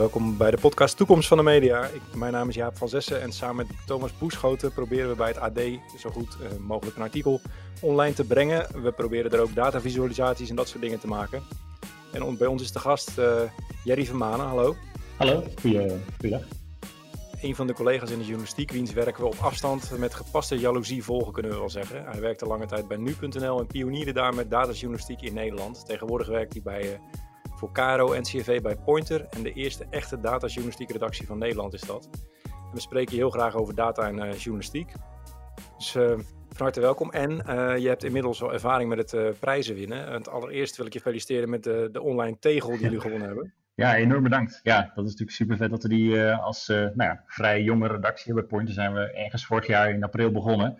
welkom bij de podcast Toekomst van de Media. Ik, mijn naam is Jaap van Zessen en samen met Thomas Boeschoten proberen we bij het AD zo goed uh, mogelijk een artikel online te brengen. We proberen er ook datavisualisaties en dat soort dingen te maken. En on, bij ons is de gast uh, Jerry Vermanen, hallo. Hallo, goeiedag. Een van de collega's in de journalistiek, wiens werken we op afstand met gepaste jaloezie volgen, kunnen we wel zeggen. Hij werkte lange tijd bij nu.nl en pionierde daar met datajournalistiek in Nederland. Tegenwoordig werkt hij bij... Uh, voor Caro NCV bij Pointer en de eerste echte datajournalistieke redactie van Nederland is dat. En we spreken heel graag over data en uh, journalistiek. Dus uh, van harte welkom. En uh, je hebt inmiddels al ervaring met het prijzen winnen. En allereerst wil ik je feliciteren met de, de online tegel die jullie gewonnen hebben. Ja, enorm bedankt. Ja, dat is natuurlijk super vet dat we die als nou ja, vrij jonge redactie hebben. Bij Pointer zijn we ergens vorig jaar in april begonnen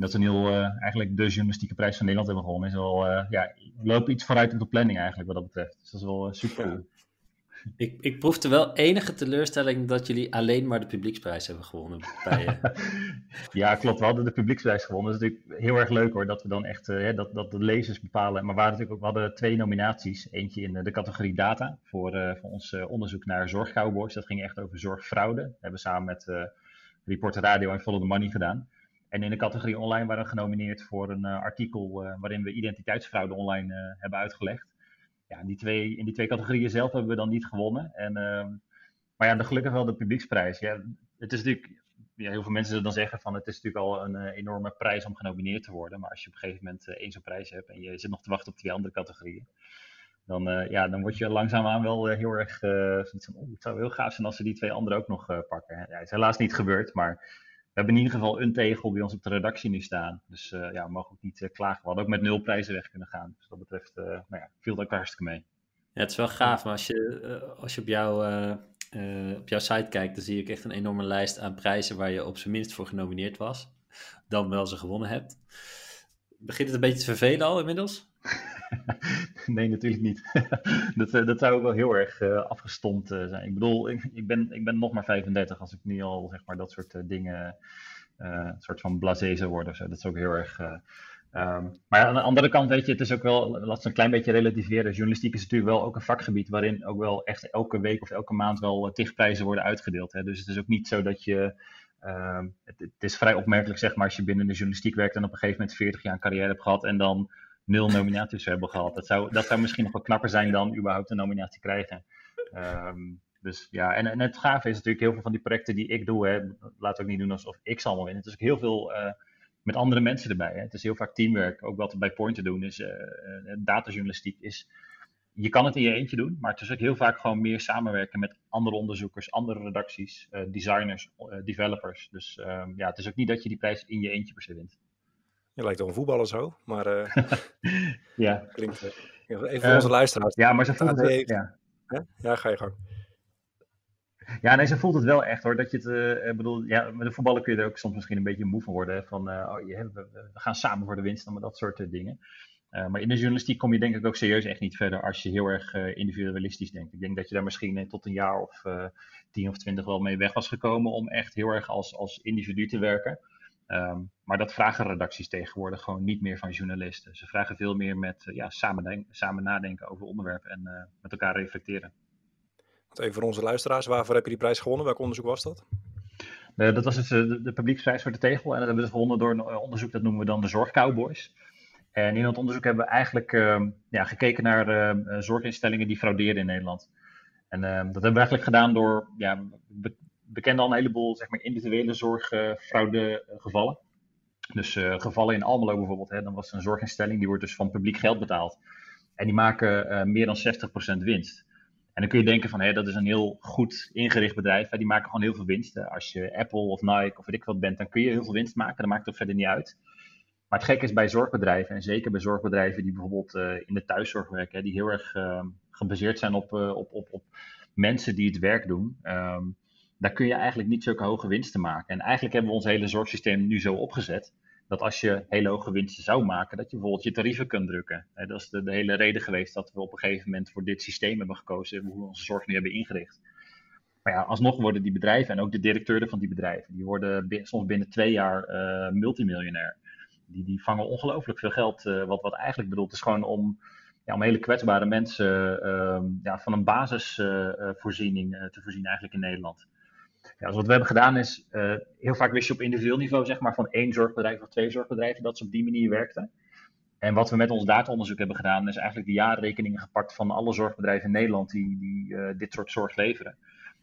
dat we nu uh, eigenlijk de journalistieke prijs van Nederland hebben gewonnen. Is wel, uh, ja, we lopen iets vooruit op de planning eigenlijk wat dat betreft. Dus dat is wel uh, super cool. Ik, ik proefde wel enige teleurstelling dat jullie alleen maar de publieksprijs hebben gewonnen. Bij, ja, klopt. We hadden de publieksprijs gewonnen. Dat is natuurlijk heel erg leuk hoor, dat we dan echt hè, dat, dat de lezers bepalen. Maar we, waren natuurlijk ook, we hadden twee nominaties. Eentje in de categorie data voor, voor ons onderzoek naar zorgcowboys. Dat ging echt over zorgfraude. Dat hebben we samen met Reporter Radio en Follow the Money gedaan. En in de categorie online waren we genomineerd voor een uh, artikel uh, waarin we identiteitsfraude online uh, hebben uitgelegd. Ja, die twee, in die twee categorieën zelf hebben we dan niet gewonnen. En, ehm, maar ja, gelukkig wel de publieksprijs. Ja, het is natuurlijk, ja, heel veel mensen zullen dan zeggen van het is natuurlijk al een enorme prijs om genomineerd te worden. Maar als je op een gegeven moment één zo'n prijs hebt en je zit nog te wachten op twee andere categorieën. Dan, ja, dan word je langzaamaan wel heel erg oh, het zou heel gaaf zijn als ze die twee andere ook nog pakken. Ja, het is helaas niet gebeurd, maar we hebben in ieder geval een tegel bij ons op de redactie nu staan. Dus uh, ja, we mogen ook niet uh, klagen. We hadden ook met nul prijzen weg kunnen gaan. Dus dat betreft uh, nou ja, viel het ook hartstikke mee. Ja, het is wel gaaf, maar als je, als je op, jou, op jouw site kijkt, dan zie ik echt een enorme lijst aan prijzen waar je op zijn minst voor genomineerd was. Dan wel ze gewonnen hebt. Begint het een beetje te vervelen al inmiddels? nee, natuurlijk niet. dat, dat zou ook wel heel erg uh, afgestompt uh, zijn. Ik bedoel, ik, ik, ben, ik ben nog maar 35 als ik nu al zeg maar dat soort dingen, een soort van blasé zou worden. Zo. Dat is ook heel erg. Um, maar aan de andere kant, weet je, het is ook wel, laat het een klein beetje relativeren. Journalistiek is natuurlijk wel ook een vakgebied waarin ook wel echt elke week of elke maand wel tigprijzen worden uitgedeeld. Hè. Dus het is ook niet zo dat je. Uh, het, het, is vrij opmerkelijk, zeg maar, als je binnen de journalistiek werkt en op een gegeven moment 40 jaar een carrière hebt gehad en dan nul nominaties hebben gehad. Dat zou, dat zou misschien nog wel knapper zijn dan überhaupt een nominatie krijgen. Um, dus ja, en, en het gave is natuurlijk heel veel van die projecten die ik doe, hè, laat ook niet doen alsof ik ze allemaal winnen. Het is ook heel veel uh, met andere mensen erbij. Hè. Het is heel vaak teamwerk. Ook wat we bij Pointer doen is, uh, datajournalistiek is, je kan het in je eentje doen, maar het is ook heel vaak gewoon meer samenwerken met andere onderzoekers, andere redacties, designers, developers. Dus um, ja, het is ook niet dat je die prijs in je eentje per se wint. Je lijkt wel een voetballer zo, maar uh, ja. klinkt uh, even voor onze luisteraars. Ja, maar ze voelt het, heeft... ja. ja, ga je gang. Ja, nee, ze voelt het wel echt hoor. Dat je het, uh, bedoel, ja, met de voetballen kun je er ook soms misschien een beetje moe van worden. Van, oh, je, we, we, gaan samen voor de winst en dat soort dingen. maar in de journalistiek kom je denk ik ook serieus echt niet verder als je heel erg individualistisch denkt. Ik denk dat je daar misschien tot een jaar of tien of twintig wel mee weg was gekomen om echt heel erg als, als individu te werken. Um, maar dat vragen redacties tegenwoordig gewoon niet meer van journalisten. Ze vragen veel meer met uh, ja, samen, samen, nadenken over onderwerpen en uh, met elkaar reflecteren. Even voor onze luisteraars, waarvoor heb je die prijs gewonnen? Welk onderzoek was dat? Uh, dat was het, de, de publieksprijs voor de tegel. En dat hebben we gewonnen door een onderzoek, dat noemen we dan de Zorgcowboys. En in dat onderzoek hebben we eigenlijk ehm, ja, gekeken naar ehm, zorginstellingen die frauderen in Nederland. En dat hebben we eigenlijk gedaan door ja, we kenden al een heleboel zeg maar, individuele zorgfraudegevallen. Dus uh, gevallen in Almelo bijvoorbeeld, hè, dan was er een zorginstelling, die wordt dus van publiek geld betaald. En die maken uh, meer dan 60% winst. En dan kun je denken van, hé, dat is een heel goed ingericht bedrijf. Hè, die maken gewoon heel veel winst. Als je Apple of Nike of weet ik wat bent, dan kun je heel veel winst maken. Dat maakt het verder niet uit. Maar het gekke is bij zorgbedrijven, en zeker bij zorgbedrijven die bijvoorbeeld in de thuiszorg werken, hè, die heel erg gebaseerd zijn op, op, op, op mensen die het werk doen. Um, daar kun je eigenlijk niet zulke hoge winsten maken. En eigenlijk hebben we ons hele zorgsysteem nu zo opgezet dat als je hele hoge winsten zou maken, dat je bijvoorbeeld je tarieven kunt drukken. Dat is de, hele reden geweest dat we op een gegeven moment voor dit systeem hebben gekozen, hoe we onze zorg nu hebben ingericht. Maar ja, alsnog worden die bedrijven en ook de directeuren van die bedrijven, die worden soms binnen twee jaar uh, multimiljonair. Die, die vangen ongelooflijk veel geld, uh, wat, wat eigenlijk bedoeld is gewoon om ja, om hele kwetsbare mensen ehm, ja, van een basisvoorziening te voorzien eigenlijk in Nederland. Ja, dus wat we hebben gedaan is, heel vaak wist je op individueel niveau zeg maar van één zorgbedrijf of twee zorgbedrijven dat ze op die manier werkten. En wat we met ons dataonderzoek hebben gedaan, is eigenlijk de jaarrekeningen gepakt van alle zorgbedrijven in Nederland die, die dit soort zorg leveren.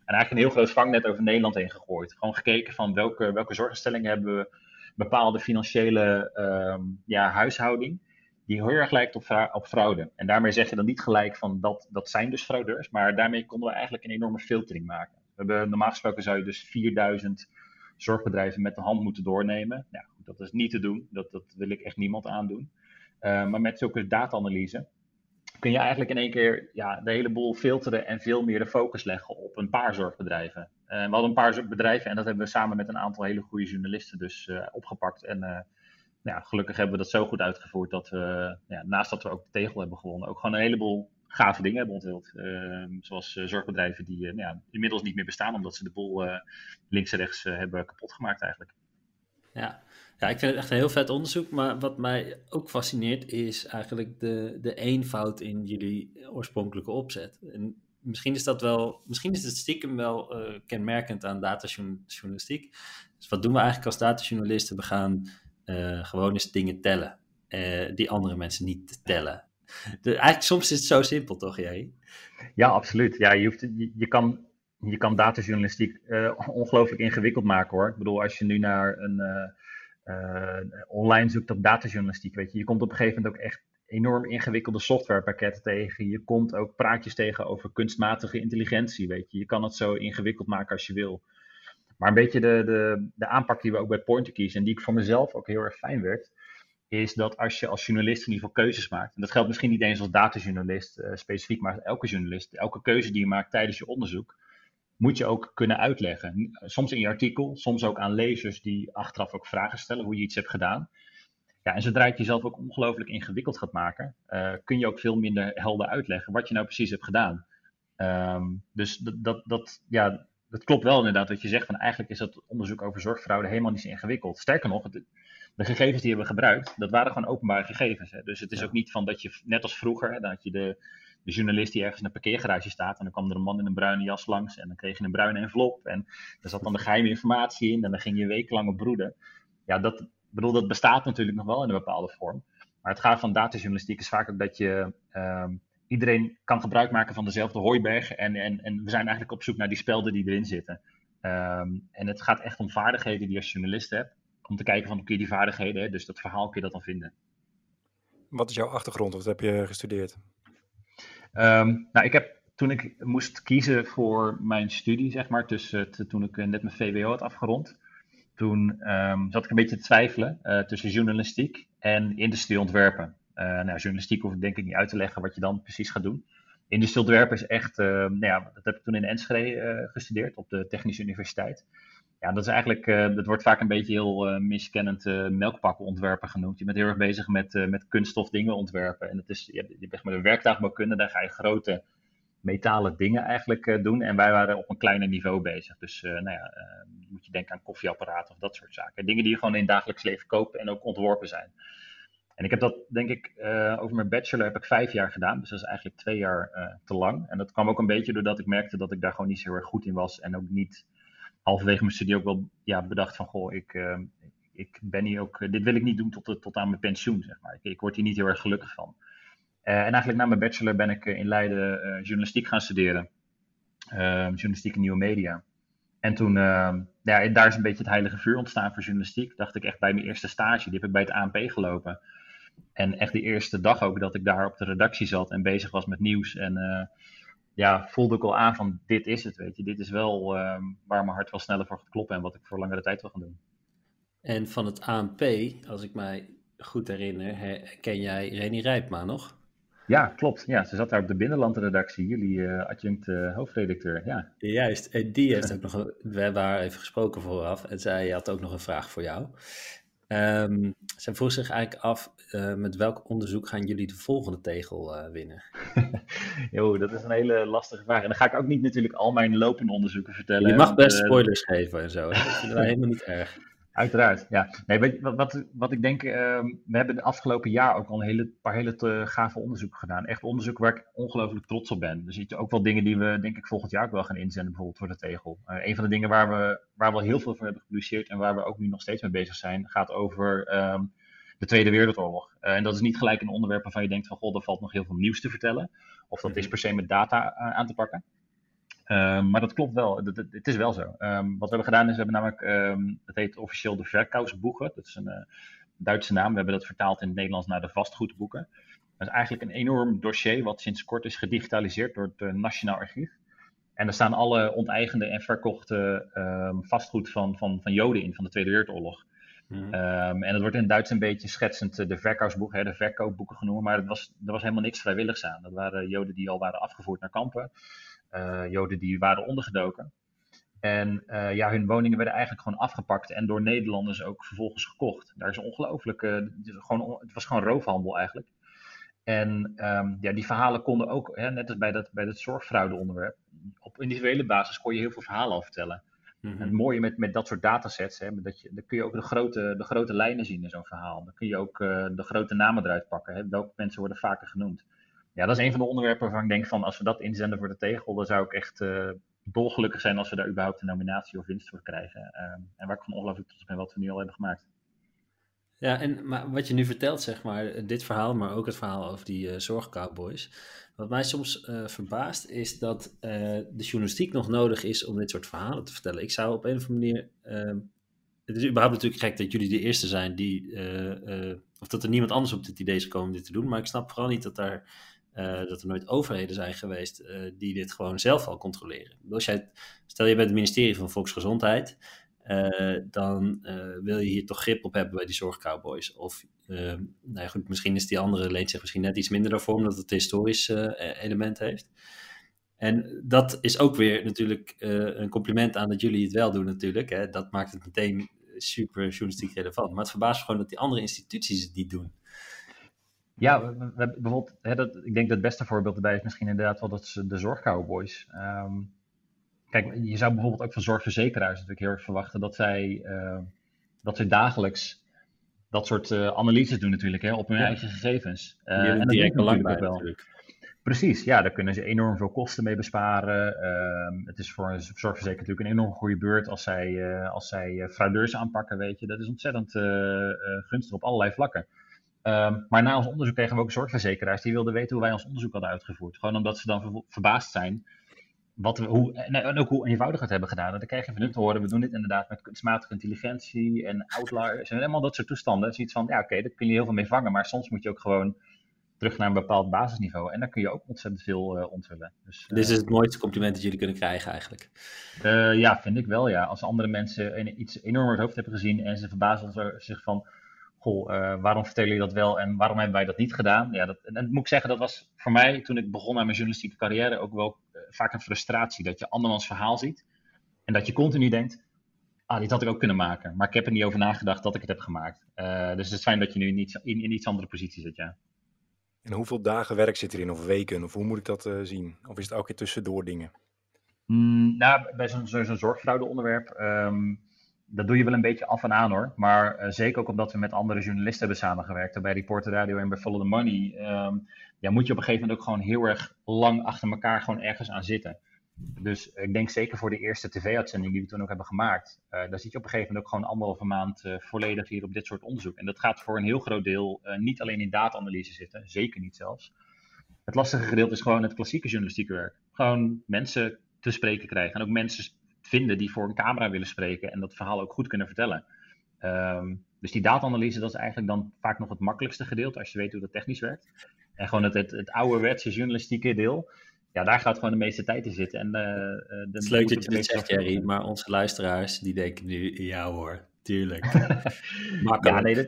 En eigenlijk een heel groot vangnet over Nederland heen gegooid. Gewoon gekeken van welke, welke zorginstellingen hebben we bepaalde financiële ehm, ja, huishouding. Die heel erg lijkt op, op fraude. En daarmee zeg je dan niet gelijk van dat, dat zijn dus fraudeurs. Maar daarmee konden we eigenlijk een enorme filtering maken. Hebben, normaal gesproken zou je dus 4000 zorgbedrijven met de hand moeten doornemen. Goed, dat is niet te doen. Dat, dat wil ik echt niemand aandoen. Uh, maar met zulke data-analyse kun je eigenlijk in één keer ja, de hele boel filteren en veel meer de focus leggen op een paar zorgbedrijven. Uh, we hadden een paar bedrijven en dat hebben we samen met een aantal hele goede journalisten dus opgepakt. En uh, ja, gelukkig hebben we dat zo goed uitgevoerd dat we, ja, naast dat we ook de tegel hebben gewonnen, ook gewoon een heleboel gave dingen hebben onthuld. Ehm, zoals zorgbedrijven die nou ja, inmiddels niet meer bestaan omdat ze de boel links en rechts hebben kapot gemaakt eigenlijk. Ja, ja, ik vind het echt een heel vet onderzoek. Maar wat mij ook fascineert is eigenlijk de, de eenvoud in jullie oorspronkelijke opzet. En misschien is dat wel, misschien is het stiekem wel kenmerkend aan datajournalistiek. Dus wat doen we eigenlijk als datajournalisten? We gaan gewoon eens dingen tellen. Die andere mensen niet tellen. De, eigenlijk soms is het zo simpel, toch, jij? Ja, absoluut. Ja, je, hoeft, je, je kan je kan datajournalistiek uh, ongelooflijk ingewikkeld maken hoor. Ik bedoel, als je nu naar een, uh, online zoekt op datajournalistiek, weet je, je komt op een gegeven moment ook echt enorm ingewikkelde softwarepakketten tegen. Je komt ook praatjes tegen over kunstmatige intelligentie, weet je. Je kan het zo ingewikkeld maken als je wil. Maar een beetje de, de, de aanpak die we ook bij Pointer kiezen en die ik voor mezelf ook heel erg fijn werd, is dat als je als journalist in ieder geval keuzes maakt, en dat geldt misschien niet eens als datajournalist uh, specifiek, maar elke journalist, elke keuze die je maakt tijdens je onderzoek, moet je ook kunnen uitleggen. Soms in je artikel, soms ook aan lezers die achteraf ook vragen stellen hoe je iets hebt gedaan. Ja, en zodra je het jezelf ook ongelooflijk ingewikkeld gaat maken, uh, kun je ook veel minder helder uitleggen wat je nou precies hebt gedaan. Um, dus dat, dat, dat, ja, dat klopt wel inderdaad wat je zegt. Van eigenlijk is dat onderzoek over zorgfraude helemaal niet zo ingewikkeld. Sterker nog, de gegevens die we hebben gebruikt, dat waren gewoon openbare gegevens. Hè. Dus het is ook niet van dat je, net als vroeger, hè, dat je de, de journalist die ergens in een parkeergarage staat. En dan kwam er een man in een bruine jas langs. En dan kreeg je een bruine envelop. En daar zat dan de geheime informatie in. En dan ging je wekenlang op broeden. Ja, dat, bedoel, dat bestaat natuurlijk nog wel in een bepaalde vorm. Maar het gaat van datajournalistiek is vaak ook dat je. Um, iedereen kan gebruik maken van dezelfde hooiberg. En, en, en we zijn eigenlijk op zoek naar die spelden die erin zitten. Um, en het gaat echt om vaardigheden die je als journalist hebt. Om te kijken van, oké, die vaardigheden, dus dat verhaal kun je dat dan vinden. Wat is jouw achtergrond? Wat heb je gestudeerd? Um, nou, ik heb toen ik moest kiezen voor mijn studie, zeg maar, tussen toen ik net mijn VWO had afgerond, toen um, zat ik een beetje te twijfelen uh, tussen journalistiek en industrieontwerpen. Uh, nou, journalistiek hoef ik denk ik niet uit te leggen wat je dan precies gaat doen. Industrieontwerpen is echt, uh, nou ja, dat heb ik toen in Enschede eh, gestudeerd op de Technische Universiteit. Ja, dat is eigenlijk, dat wordt vaak een beetje heel miskennend uh, melkpakkenontwerpen genoemd. Je bent heel erg bezig met, met kunststof dingen ontwerpen. En het is, je, je bent met een werktuigbouwkunde, daar ga je grote metalen dingen eigenlijk doen. En wij waren op een kleiner niveau bezig. Dus nou ja, moet je denken aan koffieapparaten of dat soort zaken. Dingen die je gewoon in het dagelijks leven koopt en ook ontworpen zijn. En ik heb dat, denk ik, over mijn bachelor heb ik vijf jaar gedaan. Dus dat is eigenlijk twee jaar te lang. En dat kwam ook een beetje doordat ik merkte dat ik daar gewoon niet zo heel erg goed in was. En ook niet halverwege mijn studie ook wel ja, bedacht van, goh, ik, uh, ik ben hier ook, dit wil ik niet doen tot, tot aan mijn pensioen, zeg maar. Ik, ik word hier niet heel erg gelukkig van. En eigenlijk na mijn bachelor ben ik in Leiden journalistiek gaan studeren. journalistiek en nieuwe media. En toen, ja, daar is een beetje het heilige vuur ontstaan voor journalistiek. Dacht ik echt bij mijn eerste stage, die heb ik bij het ANP gelopen. En echt die eerste dag ook dat ik daar op de redactie zat en bezig was met nieuws en ja, voelde ik al aan van dit is het, weet je. Dit is wel um, waar mijn hart wel sneller voor gaat kloppen en wat ik voor langere tijd wil gaan doen. En van het ANP, als ik mij goed herinner, ken jij Reni Rijpma nog? Ja, klopt. Ja, ze zat daar op de binnenlandredactie, jullie uh, adjunct uh, hoofdredacteur. Ja. Juist, en die heeft ook nog, een, we hebben haar even gesproken vooraf en zij had ook nog een vraag voor jou. Um, zij vroeg zich eigenlijk af, uh, met welk onderzoek gaan jullie de volgende tegel uh, winnen? jo, dat is een hele lastige vraag. En dan ga ik ook niet natuurlijk al mijn lopende onderzoeken vertellen. Je mag best uh, spoilers geven en zo. Dat vind ik helemaal niet erg. Uiteraard, ja. Nee, weet, wat, wat, wat ik denk, uh, we hebben de afgelopen jaar ook al een hele, paar hele te, gave onderzoeken gedaan. Echt onderzoek waar ik ongelooflijk trots op ben. Er zitten ook wel dingen die we, denk ik, volgend jaar ook wel gaan inzenden, bijvoorbeeld voor de tegel. Uh, een van de dingen waar we, waar we al heel veel voor hebben gepubliceerd en waar we ook nu nog steeds mee bezig zijn, gaat over um, de Tweede Wereldoorlog. Uh, en dat is niet gelijk een onderwerp waarvan je denkt van, god, er valt nog heel veel nieuws te vertellen. Of dat is mhm. per se met data aan te pakken. Um, maar dat klopt wel. Het is wel zo. Um, wat we hebben gedaan is, we hebben namelijk, um, het heet officieel de Verkausboeken. Dat is een uh, Duitse naam. We hebben dat vertaald in het Nederlands naar de vastgoedboeken. Dat is eigenlijk een enorm dossier wat sinds kort is gedigitaliseerd door het uh, Nationaal Archief. En daar staan alle onteigende en verkochte vastgoed van, van, van Joden in van de Tweede Wereldoorlog. Mm en dat wordt in het Duits een beetje schetsend uh, de verkoopboeken, de verkoopboeken genoemd. Maar er was, er was helemaal niks vrijwilligs aan. Dat waren Joden die al waren afgevoerd naar kampen. Eh, Joden die waren ondergedoken. En uh, ja, hun woningen werden eigenlijk gewoon afgepakt en door Nederlanders ook vervolgens gekocht. Daar is ongelooflijk, uh, gewoon, het was gewoon roofhandel eigenlijk. En um, ja, die verhalen konden ook, hè, net als bij dat, bij dat zorgfraude-onderwerp, op individuele basis kon je heel veel verhalen al vertellen. Mm -hmm. En het mooie met, met dat soort datasets, hè, dat je, dan kun je ook de grote, de grote lijnen zien in zo'n verhaal. Dan kun je ook uh, de grote namen eruit pakken. Hè. Welke mensen worden vaker genoemd ja, dat is een van de onderwerpen waarvan ik denk van als we dat inzenden voor de tegel, dan zou ik echt uh, dolgelukkig zijn als we daar überhaupt een nominatie of winst voor krijgen. Uh, en waar ik van ongelooflijk trots ben wat we nu al hebben gemaakt. Ja, en maar wat je nu vertelt, zeg maar, dit verhaal, maar ook het verhaal over die uh, zorgcowboys. Wat mij soms uh, verbaast, is dat de journalistiek nog nodig is om dit soort verhalen te vertellen. Ik zou op een of andere manier. Ehm, het is überhaupt natuurlijk gek dat jullie de eerste zijn die. of dat er niemand anders op dit idee is gekomen om dit te doen. Maar ik snap vooral niet dat daar uh, dat er nooit overheden zijn geweest uh, die dit gewoon zelf al controleren. Als jij, stel je bent het ministerie van Volksgezondheid, uh, dan wil je hier toch grip op hebben bij die zorgcowboys. Of, nou ja, misschien is die andere leent zich misschien net iets minder daarvoor, omdat het historisch element heeft. En dat is ook weer natuurlijk een compliment aan dat jullie het wel doen natuurlijk. Hè. Dat maakt het meteen super journalistiek relevant. Maar het verbaast me gewoon dat die andere instituties het niet doen. Ja, we, we, bijvoorbeeld, hè, dat, ik denk dat het beste voorbeeld erbij is misschien inderdaad wel dat de zorgcowboys. Um, kijk, je zou bijvoorbeeld ook van zorgverzekeraars natuurlijk heel erg verwachten dat zij, uh, dat zij dagelijks dat soort uh, analyses doen natuurlijk hè, op hun ja. eigen gegevens. Uh, en dat direct belang bij wel. Natuurlijk. Precies, ja, daar kunnen ze enorm veel kosten mee besparen. Uh, het is voor een zorgverzekeraar natuurlijk een enorm goede beurt als zij, uh, als zij fraudeurs aanpakken, weet je. Dat is ontzettend gunstig op allerlei vlakken. Um, maar na ons onderzoek kregen we ook zorgverzekeraars die wilden weten hoe wij ons onderzoek hadden uitgevoerd. Gewoon omdat ze dan ver verbaasd zijn wat we, hoe, en ook hoe eenvoudig we het hebben gedaan. En dan krijg je van hun te horen, we doen dit inderdaad met kunstmatige intelligentie en outliers en helemaal dat soort toestanden. Zoiets van, ja oké, okay, daar kun je heel veel mee vangen, maar soms moet je ook gewoon terug naar een bepaald basisniveau. En daar kun je ook ontzettend veel uh, ontvullen. Dus, uh, Dit is het mooiste compliment dat jullie kunnen krijgen eigenlijk. Uh, ja, vind ik wel ja. Als andere mensen iets enorm over het hoofd hebben gezien en ze verbazen zich van goh, uh, waarom vertellen jullie dat wel en waarom hebben wij dat niet gedaan? Ja, dat, en dat moet ik zeggen, dat was voor mij toen ik begon aan mijn journalistieke carrière ook wel uh, vaak een frustratie. Dat je andermans verhaal ziet en dat je continu denkt, ah, dit had ik ook kunnen maken. Maar ik heb er niet over nagedacht dat ik het heb gemaakt. Uh, dus het is fijn dat je nu in iets, in, in iets andere positie zit, ja. En hoeveel dagen werk zit erin, of weken, of hoe moet ik dat zien? Of is het elke keer tussendoor dingen? Mm, nou, bij zo'n zo zorgfraude onderwerp... Um, dat doe je wel een beetje af en aan hoor. Maar uh, zeker ook omdat we met andere journalisten hebben samengewerkt. Bij Reporter Radio en bij Follow the Money. Um, ja, moet je op een gegeven moment ook gewoon heel erg lang achter elkaar gewoon ergens aan zitten. Dus ik denk zeker voor de eerste tv-uitzending die we toen ook hebben gemaakt. Uh, daar zit je op een gegeven moment ook gewoon anderhalve maand volledig hier op dit soort onderzoek. En dat gaat voor een heel groot deel niet alleen in data-analyse zitten. Zeker niet zelfs. Het lastige gedeelte is gewoon het klassieke journalistieke werk. Gewoon mensen te spreken krijgen. En ook mensen vinden die voor een camera willen spreken en dat verhaal ook goed kunnen vertellen. Um, dus die data-analyse, dat is eigenlijk dan vaak nog het makkelijkste gedeelte als je weet hoe dat technisch werkt. En gewoon het, het, het ouderwetse journalistieke deel, ja, daar gaat gewoon de meeste tijd in zitten. En, uh, het is leuk dat je dit zegt, Jerry, maar onze luisteraars die denken nu, ja hoor, tuurlijk. ja, nee, dat,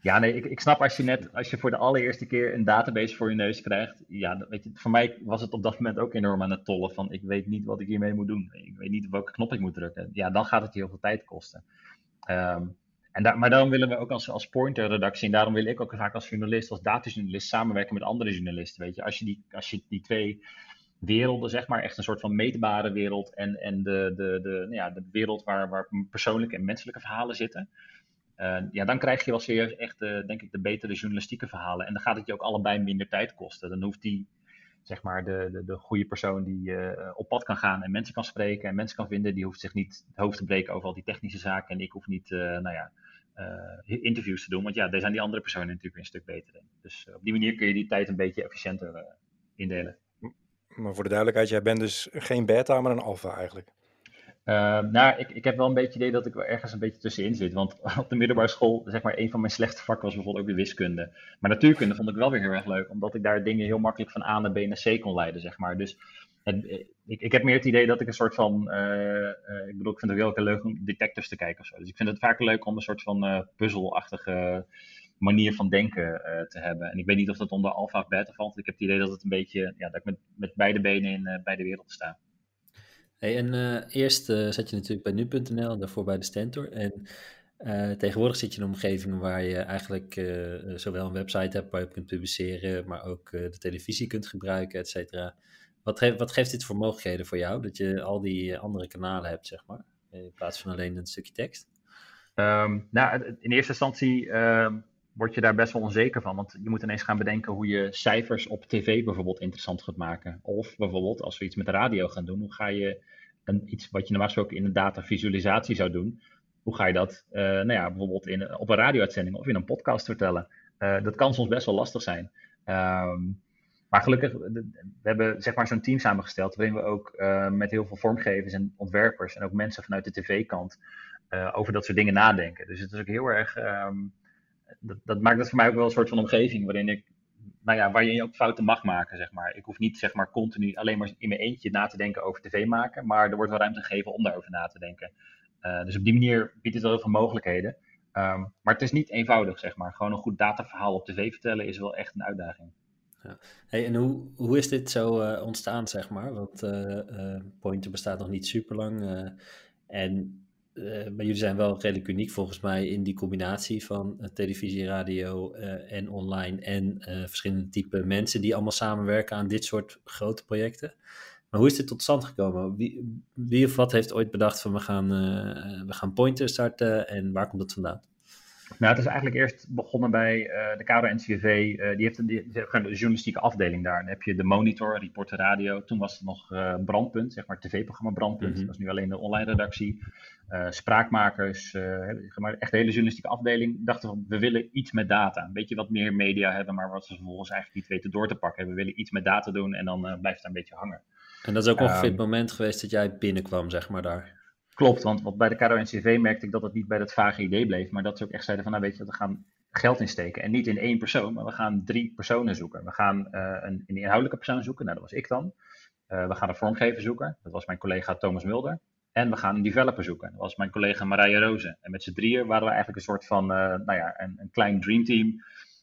ja, nee, ik, ik snap als je net, als je voor de allereerste keer een database voor je neus krijgt. Ja, weet je, voor mij was het op dat moment ook enorm aan het tollen van ik weet niet wat ik hiermee moet doen. Ik weet niet welke knop ik moet drukken. Ja, dan gaat het heel veel tijd kosten. Um, en daar, maar daarom willen we ook als, als pointer-redactie, en daarom wil ik ook vaak als journalist, als datajournalist, samenwerken met andere journalisten. Weet je, als je die, als je die twee werelden, zeg maar. Echt een soort van meetbare wereld en, en de, de, de, nou ja, de wereld waar, waar persoonlijke en menselijke verhalen zitten. Uh, ja, dan krijg je wel serieus echt, denk ik, de betere journalistieke verhalen. En dan gaat het je ook allebei minder tijd kosten. Dan hoeft die, zeg maar, de, de, de goede persoon die uh, op pad kan gaan en mensen kan spreken en mensen kan vinden, die hoeft zich niet het hoofd te breken over al die technische zaken. En ik hoef niet, uh, nou ja, interviews te doen. Want ja, daar zijn die andere personen natuurlijk een stuk beter in. Dus op die manier kun je die tijd een beetje efficiënter indelen. Maar voor de duidelijkheid, jij bent dus geen beta, maar een alpha eigenlijk. Uh, nou, ik, ik heb wel een beetje het idee dat ik wel ergens een beetje tussenin zit. Want op de middelbare school, zeg maar, een van mijn slechte vakken was bijvoorbeeld ook de wiskunde. Maar natuurkunde vond ik wel weer heel erg leuk, omdat ik daar dingen heel makkelijk van A naar B naar C kon leiden, zeg maar. Dus het, ik, ik heb meer het idee dat ik een soort van, uh, uh, ik bedoel, ik vind het heel erg leuk om detectives te kijken of zo. Dus ik vind het vaak leuk om een soort van puzzelachtige manier van denken te hebben. En ik weet niet of dat onder alpha of beta valt. Ik heb het idee dat het een beetje, ja, dat ik met, met beide benen in beide werelden sta. En uh, eerst uh, zat je natuurlijk bij nu.nl daarvoor bij de Stentor. En uh, tegenwoordig zit je in een omgeving waar je eigenlijk zowel een website hebt waar je op kunt publiceren, maar ook de televisie kunt gebruiken, et cetera. Wat, wat, geeft dit voor mogelijkheden voor jou, dat je al die andere kanalen hebt, zeg maar, in plaats van alleen een stukje tekst? Um, nou, in eerste instantie uh, word je daar best wel onzeker van. Want je moet ineens gaan bedenken hoe je cijfers op tv bijvoorbeeld interessant gaat maken. Of bijvoorbeeld als we iets met radio gaan doen, hoe ga je een, iets wat je normaal gesproken in een datavisualisatie zou doen, hoe ga je dat uh, nou ja, bijvoorbeeld in, op een radio-uitzending of in een podcast vertellen? Uh, dat kan soms best wel lastig zijn. Um, maar gelukkig, we hebben zeg maar zo'n team samengesteld waarin we ook uh, met heel veel vormgevers en ontwerpers en ook mensen vanuit de tv-kant over dat soort dingen nadenken. Dus het is ook heel erg um, dat, dat, maakt het voor mij ook wel een soort van omgeving waarin ik, nou ja, waar je ook fouten mag maken, zeg maar. Ik hoef niet, zeg maar, continu alleen maar in mijn eentje na te denken over tv maken, maar er wordt wel ruimte gegeven om daarover na te denken. Uh, dus op die manier biedt het wel heel veel mogelijkheden. Um, maar het is niet eenvoudig, zeg maar. Gewoon een goed dataverhaal op tv vertellen is wel echt een uitdaging. Ja. Hey, en hoe, hoe is dit zo uh, ontstaan, zeg maar? Want uh, Pointer bestaat nog niet super lang. en uh, maar jullie zijn wel redelijk uniek volgens mij in die combinatie van uh, televisie, radio uh, en online en verschillende type mensen die allemaal samenwerken aan dit soort grote projecten. Maar hoe is dit tot stand gekomen? Wie, wie of wat heeft ooit bedacht van we gaan, we gaan Pointer starten en waar komt dat vandaan? Nou, het is eigenlijk eerst begonnen bij uh, de KRO-NCV. Uh, die heeft een, die, journalistieke afdeling daar. Dan heb je de Monitor, Reporter Radio. Toen was het nog uh, Brandpunt, zeg maar tv-programma Brandpunt. Mm Dat is nu alleen de online redactie. spraakmakers, maar echt de hele journalistieke afdeling. Dachten van, we willen iets met data. Een beetje wat meer media hebben, maar wat ze vervolgens eigenlijk niet weten door te pakken. We willen iets met data doen en dan blijft het een beetje hangen. En dat is ook ongeveer um, het moment geweest dat jij binnenkwam, zeg maar, daar. Klopt, want, bij de KRO-NCV merkte ik dat het niet bij dat vage idee bleef, maar dat ze ook echt zeiden van, nou weet je, we gaan geld insteken. En niet in één persoon, maar we gaan drie personen zoeken. We gaan uh, een, een, inhoudelijke persoon zoeken, nou dat was ik dan. Uh, we gaan een vormgever zoeken, dat was mijn collega Thomas Mulder. En we gaan een developer zoeken, dat was mijn collega Marije Rozen. En met z'n drieën waren we eigenlijk een soort van, uh, nou ja, een, een klein dreamteam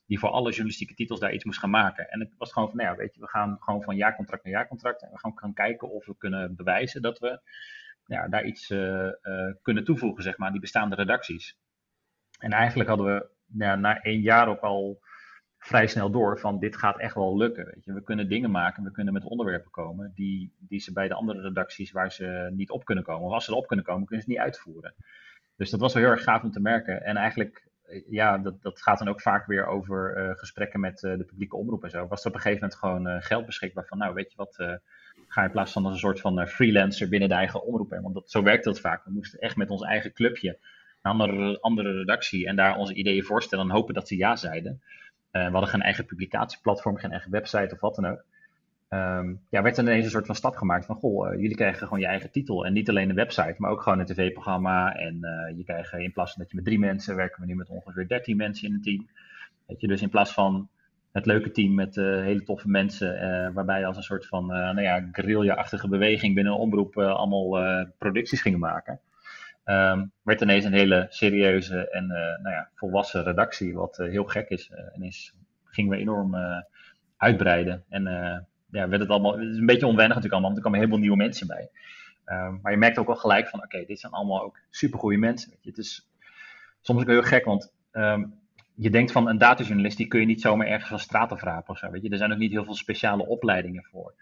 die voor alle journalistieke titels daar iets moest gaan maken. En het was gewoon van, nou ja, weet je, we gaan gewoon van jaarcontract naar jaarcontract. En we gaan gaan kijken of we kunnen bewijzen dat we ja, daar iets uh, uh, kunnen toevoegen, zeg maar, die bestaande redacties. En eigenlijk hadden we na één jaar ook al vrij snel door van dit gaat echt wel lukken. Weet je. We kunnen dingen maken, we kunnen met onderwerpen komen die, die ze bij de andere redacties waar ze niet op kunnen komen, of als ze erop kunnen komen, kunnen ze niet uitvoeren. Dus dat was wel heel erg gaaf om te merken. En eigenlijk, ja, dat, dat gaat dan ook vaak weer over gesprekken met de publieke omroep en zo. Was er op een gegeven moment gewoon geld beschikbaar van, nou weet je wat, ga in plaats van als een soort van eh, freelancer binnen de eigen omroep. Want dat, zo werkt dat vaak. We moesten echt met ons eigen clubje een andere, andere redactie en daar onze ideeën voorstellen en hopen dat ze ja zeiden. Uh, we hadden geen eigen publicatieplatform, geen eigen website of wat dan ook. Um, ja, werd er ineens een soort van stap gemaakt van, goh, uh, jullie krijgen gewoon je eigen titel. En niet alleen een website, maar ook gewoon een tv-programma. En je krijgt in plaats van dat je met drie mensen, werken we nu met ongeveer dertien mensen in een team. Weet je, dus in plaats van het leuke team met uh, hele toffe mensen, uh, waarbij als een soort van uh, nou ja, guerrilla-achtige beweging binnen een omroep allemaal producties gingen maken. Um, werd ineens een hele serieuze en nou ja, volwassen redactie, wat heel gek is. en is, gingen we enorm uitbreiden. En ja, werd het allemaal, het is een beetje onwennig natuurlijk allemaal, want er kwamen veel nieuwe mensen bij. Um, maar je merkt ook wel gelijk van, oké, dit zijn allemaal ook supergoeie mensen. Weet je. Het is soms ook heel gek, want um, je denkt van een datajournalist, die kun je niet zomaar ergens van straat afrapen of zo. Weet je? Er zijn ook niet heel veel speciale opleidingen voor.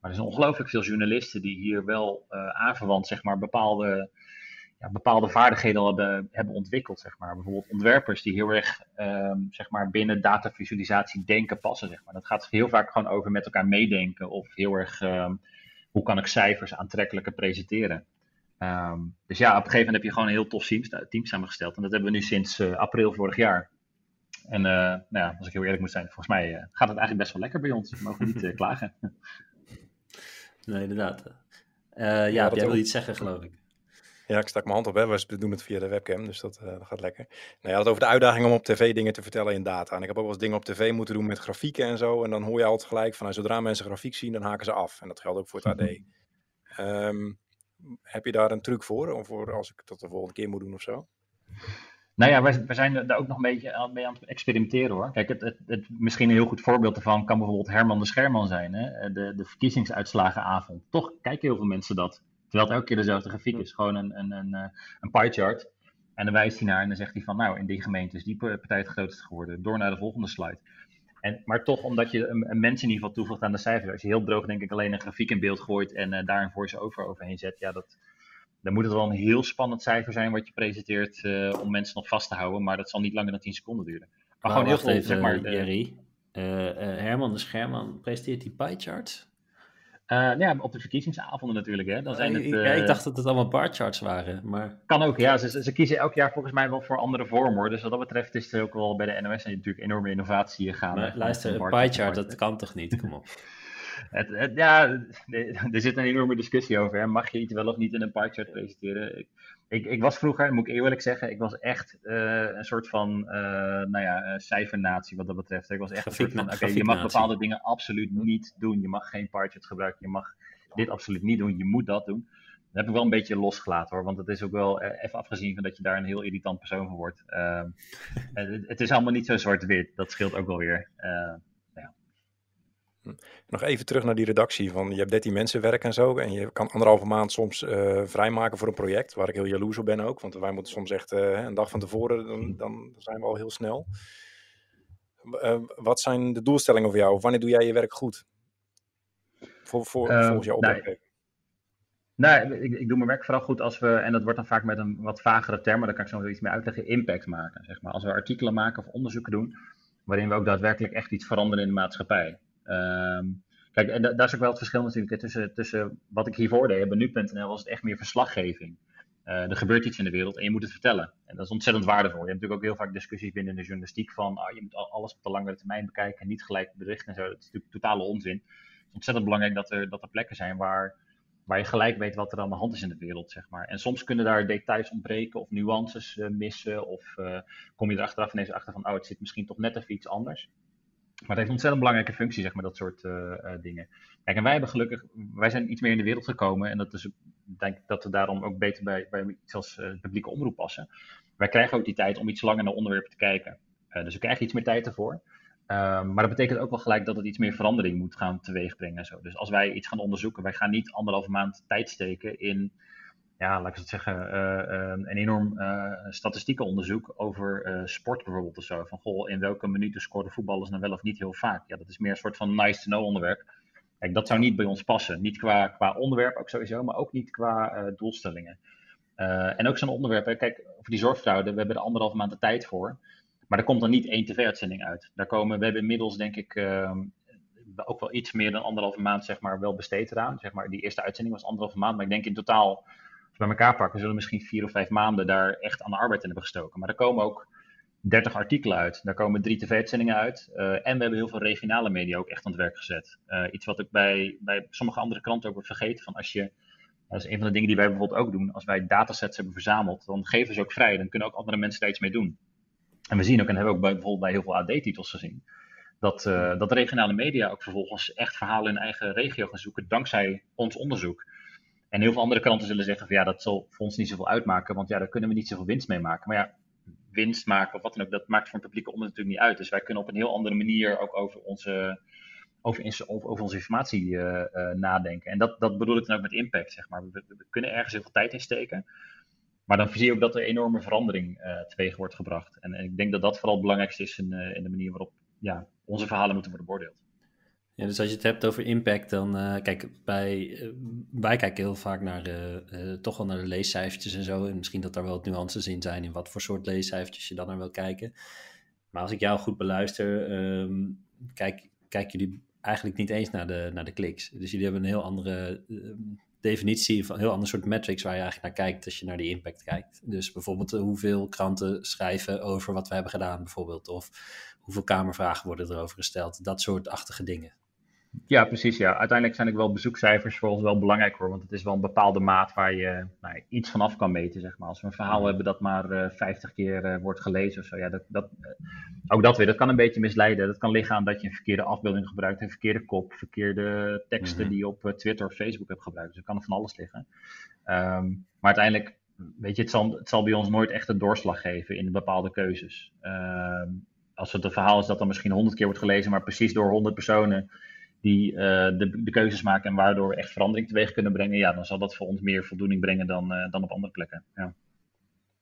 Maar er zijn ongelooflijk veel journalisten die hier wel uh, aanverwant, zeg maar, bepaalde, ja, bepaalde vaardigheden hebben, hebben ontwikkeld, zeg maar. Bijvoorbeeld ontwerpers die heel erg, ehm, zeg maar, binnen datavisualisatie denken passen, zeg maar. Dat gaat heel vaak gewoon over met elkaar meedenken of heel erg, ehm, hoe kan ik cijfers aantrekkelijker presenteren. Ehm, dus ja, op een gegeven moment heb je gewoon een heel tof team, team samengesteld. En dat hebben we nu sinds uh, april vorig jaar. En uh, nou ja, als ik heel eerlijk moet zijn, volgens mij uh, gaat het eigenlijk best wel lekker bij ons. We mogen niet klagen. Nee, inderdaad. ja, ja jij wil iets zeggen, geloof ik. Ja, ik stak mijn hand op. Hè. We doen het via de webcam, dus dat, dat gaat lekker. Nou ja, het over de uitdaging om op tv dingen te vertellen in data. En ik heb ook wel eens dingen op tv moeten doen met grafieken en zo. En dan hoor je altijd gelijk van, nou, zodra mensen grafiek zien, dan haken ze af. En dat geldt ook voor het AD. Um, heb je daar een truc voor? Of voor als ik dat de volgende keer moet doen of zo? Nou ja, wij, zijn daar ook nog een beetje mee aan het experimenteren hoor. Kijk, het, het, misschien een heel goed voorbeeld ervan kan bijvoorbeeld Herman de Scherman zijn. Hè? De, de verkiezingsuitslagenavond. Toch kijken heel veel mensen dat. Terwijl het elke keer dezelfde grafiek is. Gewoon een, een, een, eh, een pie chart. En dan wijst hij naar en dan zegt hij van nou, in die gemeente is die partij het grootste geworden. Door naar de volgende slide. En, maar toch, omdat je een, een mens in ieder geval toevoegt aan de cijfers. Als je heel droog, denk ik, alleen een grafiek in beeld gooit en uh, daar een voice-over overheen zet. Ja, dat, dan moet het wel een heel spannend cijfer zijn wat je presenteert uh, om mensen nog vast te houden. Maar dat zal niet langer dan 10 seconden duren. Maar, gewoon heel veel, even, zeg maar. Jerry. Uh, Herman de Scherman presenteert die pie charts. Uh, ja, op de verkiezingsavonden natuurlijk. Hè. Dan zijn het, ja, ik dacht dat het allemaal barcharts waren. Maar... Kan ook, ja. Ze, ze, kiezen elk jaar volgens mij wel voor andere vormen. Hoor. Dus wat dat betreft is er ook wel bij de NOS natuurlijk enorme innovatie gaan. Maar, luister, een pie chart, dat kan toch niet? Kom op. het, het, ja, er zit een enorme discussie over. Hè. Mag je iets wel of niet in een pie chart presenteren? Ik, ik, ik, was vroeger, moet ik eerlijk zeggen, ik was echt uh, een soort van uh, nou ja, cijfernatie wat dat betreft. Ik was echt een soort van, oké, je mag bepaalde dingen absoluut niet doen. Je mag geen pie chart gebruiken, je mag dit absoluut niet doen, je moet dat doen. Dat heb ik wel een beetje losgelaten hoor, want het is ook wel, uh, even afgezien van dat je daar een heel irritant persoon van wordt. Ehm, het, het, is allemaal niet zo zwart-wit, dat scheelt ook wel weer. Nog even terug naar die redactie. Van, je hebt 13 mensen werken en zo. En je kan anderhalve maand soms uh, vrijmaken voor een project. Waar ik heel jaloers op ben ook. Want wij moeten soms echt uh, een dag van tevoren. Dan, dan, zijn we al heel snel. Uh, wat zijn de doelstellingen voor jou? Wanneer doe jij je werk goed? Voor, voor, volgens jouw opdrachtgever. Nee, nee ik, ik, doe mijn werk vooral goed als we, en dat wordt dan vaak met een wat vagere term, maar daar kan ik zo iets meer uitleggen, impact maken. Zeg maar. Als we artikelen maken of onderzoeken doen, waarin we ook daadwerkelijk echt iets veranderen in de maatschappij. Um, kijk, en daar is ook wel het verschil natuurlijk tussen, tussen wat ik hiervoor deed. Bij nu.nl was het echt meer verslaggeving. Uh, er gebeurt iets in de wereld en je moet het vertellen. En dat is ontzettend waardevol. Je hebt natuurlijk ook heel vaak discussies binnen de journalistiek van oh, je moet alles op de langere termijn bekijken en niet gelijk berichten en zo. Dat is natuurlijk totale onzin. Het is ontzettend belangrijk dat er, dat er plekken zijn waar, waar je gelijk weet wat er aan de hand is in de wereld, zeg maar. En soms kunnen daar details ontbreken of nuances uh, missen of uh, kom je er achteraf ineens achter van oh, het zit misschien toch net even iets anders. Maar het heeft een ontzettend belangrijke functie, zeg maar, dat soort uh, dingen. Kijk, en wij hebben gelukkig, wij zijn iets meer in de wereld gekomen. En dat is, denk dat we daarom ook beter bij, bij iets als uh, publieke omroep passen. Wij krijgen ook die tijd om iets langer naar onderwerpen te kijken. Dus we krijgen iets meer tijd ervoor. Ehm, maar dat betekent ook wel gelijk dat het iets meer verandering moet gaan teweegbrengen. En zo. Dus als wij iets gaan onderzoeken, wij gaan niet anderhalve maand tijd steken in ja, laat ik het zeggen, uh, een enorm uh, statistiekenonderzoek over sport bijvoorbeeld of zo. Van goh, in welke minuten scoren voetballers nou wel of niet heel vaak? Ja, dat is meer een soort van nice to know onderwerp. Kijk, dat zou niet bij ons passen. Niet qua, qua onderwerp ook sowieso, maar ook niet qua doelstellingen. en ook zo'n onderwerp, kijk, over die zorgfraude, we hebben er anderhalve maand de tijd voor. Maar er komt dan niet één tv-uitzending uit. Daar komen, we hebben inmiddels denk ik ehm, ook wel iets meer dan anderhalve maand zeg maar, wel besteed eraan. Zeg maar, die eerste uitzending was anderhalve maand, maar ik denk in totaal bij elkaar pakken, zullen misschien vier of vijf maanden daar echt aan de arbeid in hebben gestoken. Maar er komen ook 30 artikelen uit. Daar komen drie tv-uitzendingen uit. Uh, en we hebben heel veel regionale media ook echt aan het werk gezet. Uh, iets wat ik bij, bij sommige andere kranten ook wordt vergeten. Van als je, dat is een van de dingen die wij bijvoorbeeld ook doen. Als wij datasets hebben verzameld, dan geven ze ook vrij. Dan kunnen ook andere mensen daar iets mee doen. En we zien ook, en hebben ook bij, bijvoorbeeld bij heel veel AD-titels gezien. Dat, uh, dat regionale media ook vervolgens echt verhalen in eigen regio gaan zoeken. Dankzij ons onderzoek. En heel veel andere kranten zullen zeggen van ja, dat zal voor ons niet zoveel uitmaken, want ja, daar kunnen we niet zoveel winst mee maken. Maar ja, winst maken of wat dan ook, dat maakt voor een publieke omroep natuurlijk niet uit. Dus wij kunnen op een heel andere manier ook over onze, over, over, onze informatie uh, uh, nadenken. En dat, dat bedoel ik dan ook met impact, zeg maar. We, kunnen ergens heel veel tijd in steken. Maar dan zie je ook dat er enorme verandering uh, teweeg wordt gebracht. En, en, ik denk dat dat vooral het belangrijkste is in, in de manier waarop ja, onze verhalen moeten worden beoordeeld. Ja, dus als je het hebt over impact, dan uh, kijk, bij, uh, wij kijken heel vaak naar uh, toch wel naar de leescijfertjes en zo. En misschien dat daar wel nuances in zijn in wat voor soort leescijfertjes je dan naar wil kijken. Maar als ik jou goed beluister, um, kijk, kijken jullie eigenlijk niet eens naar de, naar de kliks. Dus jullie hebben een heel andere definitie van een heel ander soort metrics waar je eigenlijk naar kijkt als je naar die impact kijkt. Dus bijvoorbeeld hoeveel kranten schrijven over wat we hebben gedaan, bijvoorbeeld. Of hoeveel kamervragen worden erover gesteld. Dat soort achtige dingen. Ja, precies. Ja. Uiteindelijk zijn ook wel bezoekcijfers voor ons wel belangrijk hoor. Want het is wel een bepaalde maat waar je nou, iets vanaf kan meten. Zeg maar. Als we een verhaal mhm. hebben dat maar uh, eh, 50 keer uh, wordt gelezen of zo. Ja, dat, dat, uh, ook dat weer. Dat kan een beetje misleiden. Dat kan liggen aan dat je een verkeerde afbeelding gebruikt. Een verkeerde kop. Verkeerde teksten mm -hmm. die je op Twitter of Facebook hebt gebruikt. Dus dat kan van alles liggen. Um, maar uiteindelijk, weet je, het zal, het zal bij ons nooit echt een doorslag geven in bepaalde keuzes. Um, als het een verhaal is dat dan misschien 100 keer wordt gelezen, maar precies door 100 personen die uh, de, de, keuzes maken en waardoor we echt verandering teweeg kunnen brengen, ja, dan zal dat voor ons meer voldoening brengen dan, uh, dan op andere plekken. Ja.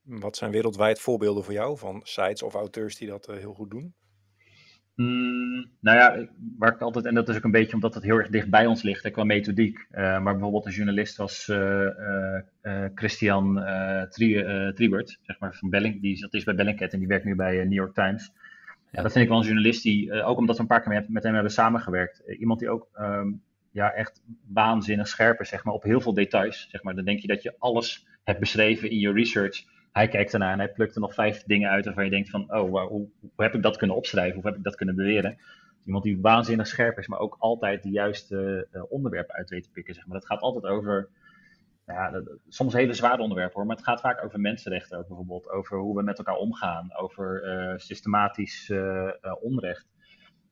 Wat zijn wereldwijd voorbeelden voor jou van sites of auteurs die dat uh, heel goed doen? Mm, nou ja, waar ik altijd, en dat is ook een beetje omdat het heel erg dicht bij ons ligt hè, qua methodiek. maar bijvoorbeeld een journalist als Christian Triebert, zeg maar van Belling, die dat is bij Bellingcat en die werkt nu bij New York Times. Ja, dat vind ik wel een journalist die, uh, ook omdat we een paar keer met hem hebben samengewerkt, uh, iemand die ook um, ja, echt waanzinnig scherp is, zeg maar, op heel veel details. Zeg maar. Dan denk je dat je alles hebt beschreven in je research. Hij kijkt ernaar en hij plukt er nog vijf dingen uit waarvan je denkt van, oh, hoe, heb ik dat kunnen opschrijven? Hoe heb ik dat kunnen beweren? Iemand die waanzinnig scherp is, maar ook altijd de juiste uh, onderwerpen uit weet te pikken. Zeg maar. Dat gaat altijd over ja, soms hele zware onderwerpen hoor, maar het gaat vaak over mensenrechten ook bijvoorbeeld, over hoe we met elkaar omgaan, over uh, systematisch uh, onrecht.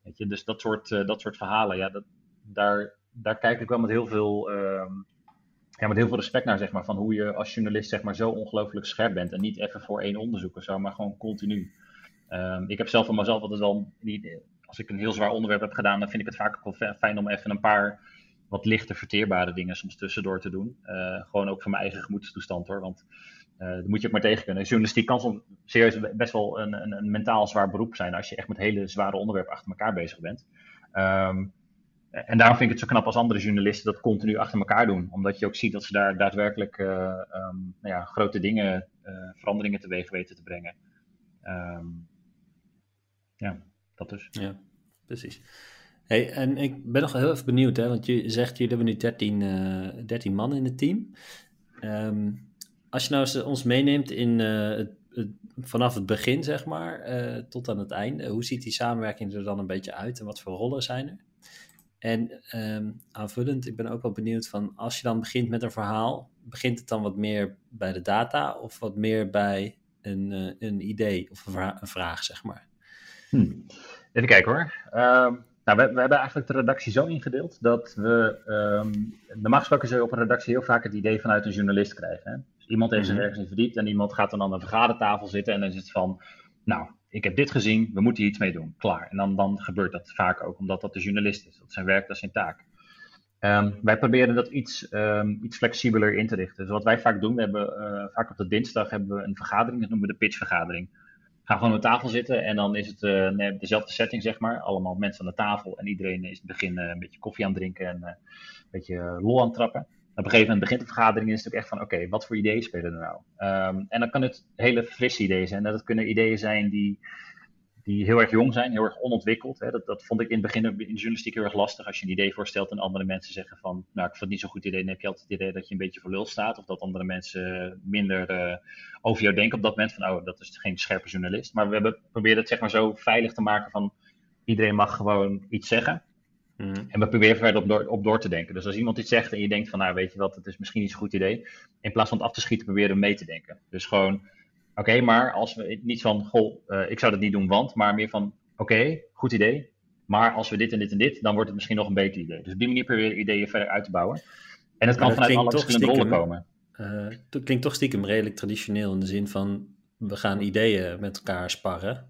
Weet je, dus dat soort, dat soort verhalen, ja, dat, daar, daar kijk ik wel met heel veel, ehm, ja, met heel veel respect naar, zeg maar, van hoe je als journalist zeg maar, zo ongelooflijk scherp bent. En niet even voor één onderzoek of zo, maar gewoon continu. Um, ik heb zelf van mezelf altijd wel, niet, als ik een heel zwaar onderwerp heb gedaan, dan vind ik het vaak ook wel fijn om even een paar wat lichter verteerbare dingen soms tussendoor te doen. Uh, gewoon ook voor mijn eigen gemoedstoestand hoor. Want uh, dat moet je ook maar tegen kunnen. Journalistiek kan soms serieus best wel een, een, een, mentaal zwaar beroep zijn als je echt met hele zware onderwerpen achter elkaar bezig bent. Um, en daarom vind ik het zo knap als andere journalisten dat continu achter elkaar doen. Omdat je ook ziet dat ze daar daadwerkelijk uh, um, nou ja, grote dingen, veranderingen teweeg weten te brengen. Um, ja, dat dus. Ja, precies. Hey, en ik ben nog heel even benieuwd, hè, want je zegt, jullie hebben nu 13, uh, 13 man in het team. Um, als je nou ons meeneemt in, uh, het, vanaf het begin, zeg maar, uh, tot aan het einde, hoe ziet die samenwerking er dan een beetje uit en wat voor rollen zijn er? En um, aanvullend, ik ben ook wel benieuwd van, als je dan begint met een verhaal, begint het dan wat meer bij de data of wat meer bij een, uh, een idee of een, vra een, vraag, zeg maar? Hm. Even kijken hoor. Um nou, we, we, hebben eigenlijk de redactie zo ingedeeld dat we. Um, normaal gesproken zul je op een redactie heel vaak het idee vanuit een journalist krijgen. Hè? Dus iemand heeft mm -hmm. ergens in verdiept en iemand gaat dan aan een vergadertafel zitten en dan is het van. Nou, ik heb dit gezien, we moeten hier iets mee doen. Klaar. En dan, dan gebeurt dat vaak ook, omdat dat de journalist is. Dat is zijn werk, dat is zijn taak. Um, wij proberen dat iets, um, iets flexibeler in te richten. Dus wat wij vaak doen, we hebben uh, vaak op de dinsdag hebben we een vergadering, dat noemen we de pitchvergadering gaan gewoon aan tafel zitten en dan is het uh, dezelfde setting, zeg maar. Allemaal mensen aan de tafel en iedereen is in het begin uh, een beetje koffie aan het drinken en uh, een beetje lol aan het trappen. Op een gegeven moment begint de vergadering en is het ook echt van, oké, wat voor ideeën spelen er nou? Um, en dan kan het hele frisse ideeën zijn. Dat kunnen ideeën zijn die die heel erg jong zijn, heel erg onontwikkeld. Hè. Dat, dat vond ik in het begin in de journalistiek heel erg lastig. Als je een idee voorstelt en andere mensen zeggen van, nou ik vind het niet zo'n goed idee, dan heb je altijd het idee dat je een beetje voor lul staat. Of dat andere mensen minder uh, over jou denken op dat moment van, oh dat is geen scherpe journalist. Maar we hebben geprobeerd het zeg maar zo veilig te maken van, iedereen mag gewoon iets zeggen. Mm. En we proberen verder op door, op door te denken. Dus als iemand iets zegt en je denkt van, nou weet je wat, het is misschien niet zo'n goed idee. In plaats van het af te schieten, proberen we mee te denken. Dus gewoon okay, maar als we niet van, goh, uh, ik zou dat niet doen, want, maar meer van, oké, okay, goed idee. Maar als we dit en dit en dit, dan wordt het misschien nog een beter idee. Dus op die manier proberen ideeën verder uit te bouwen. En het kan vanuit alle verschillende rollen komen. Uh, klinkt toch stiekem redelijk traditioneel in de zin van, we gaan ideeën met elkaar sparren.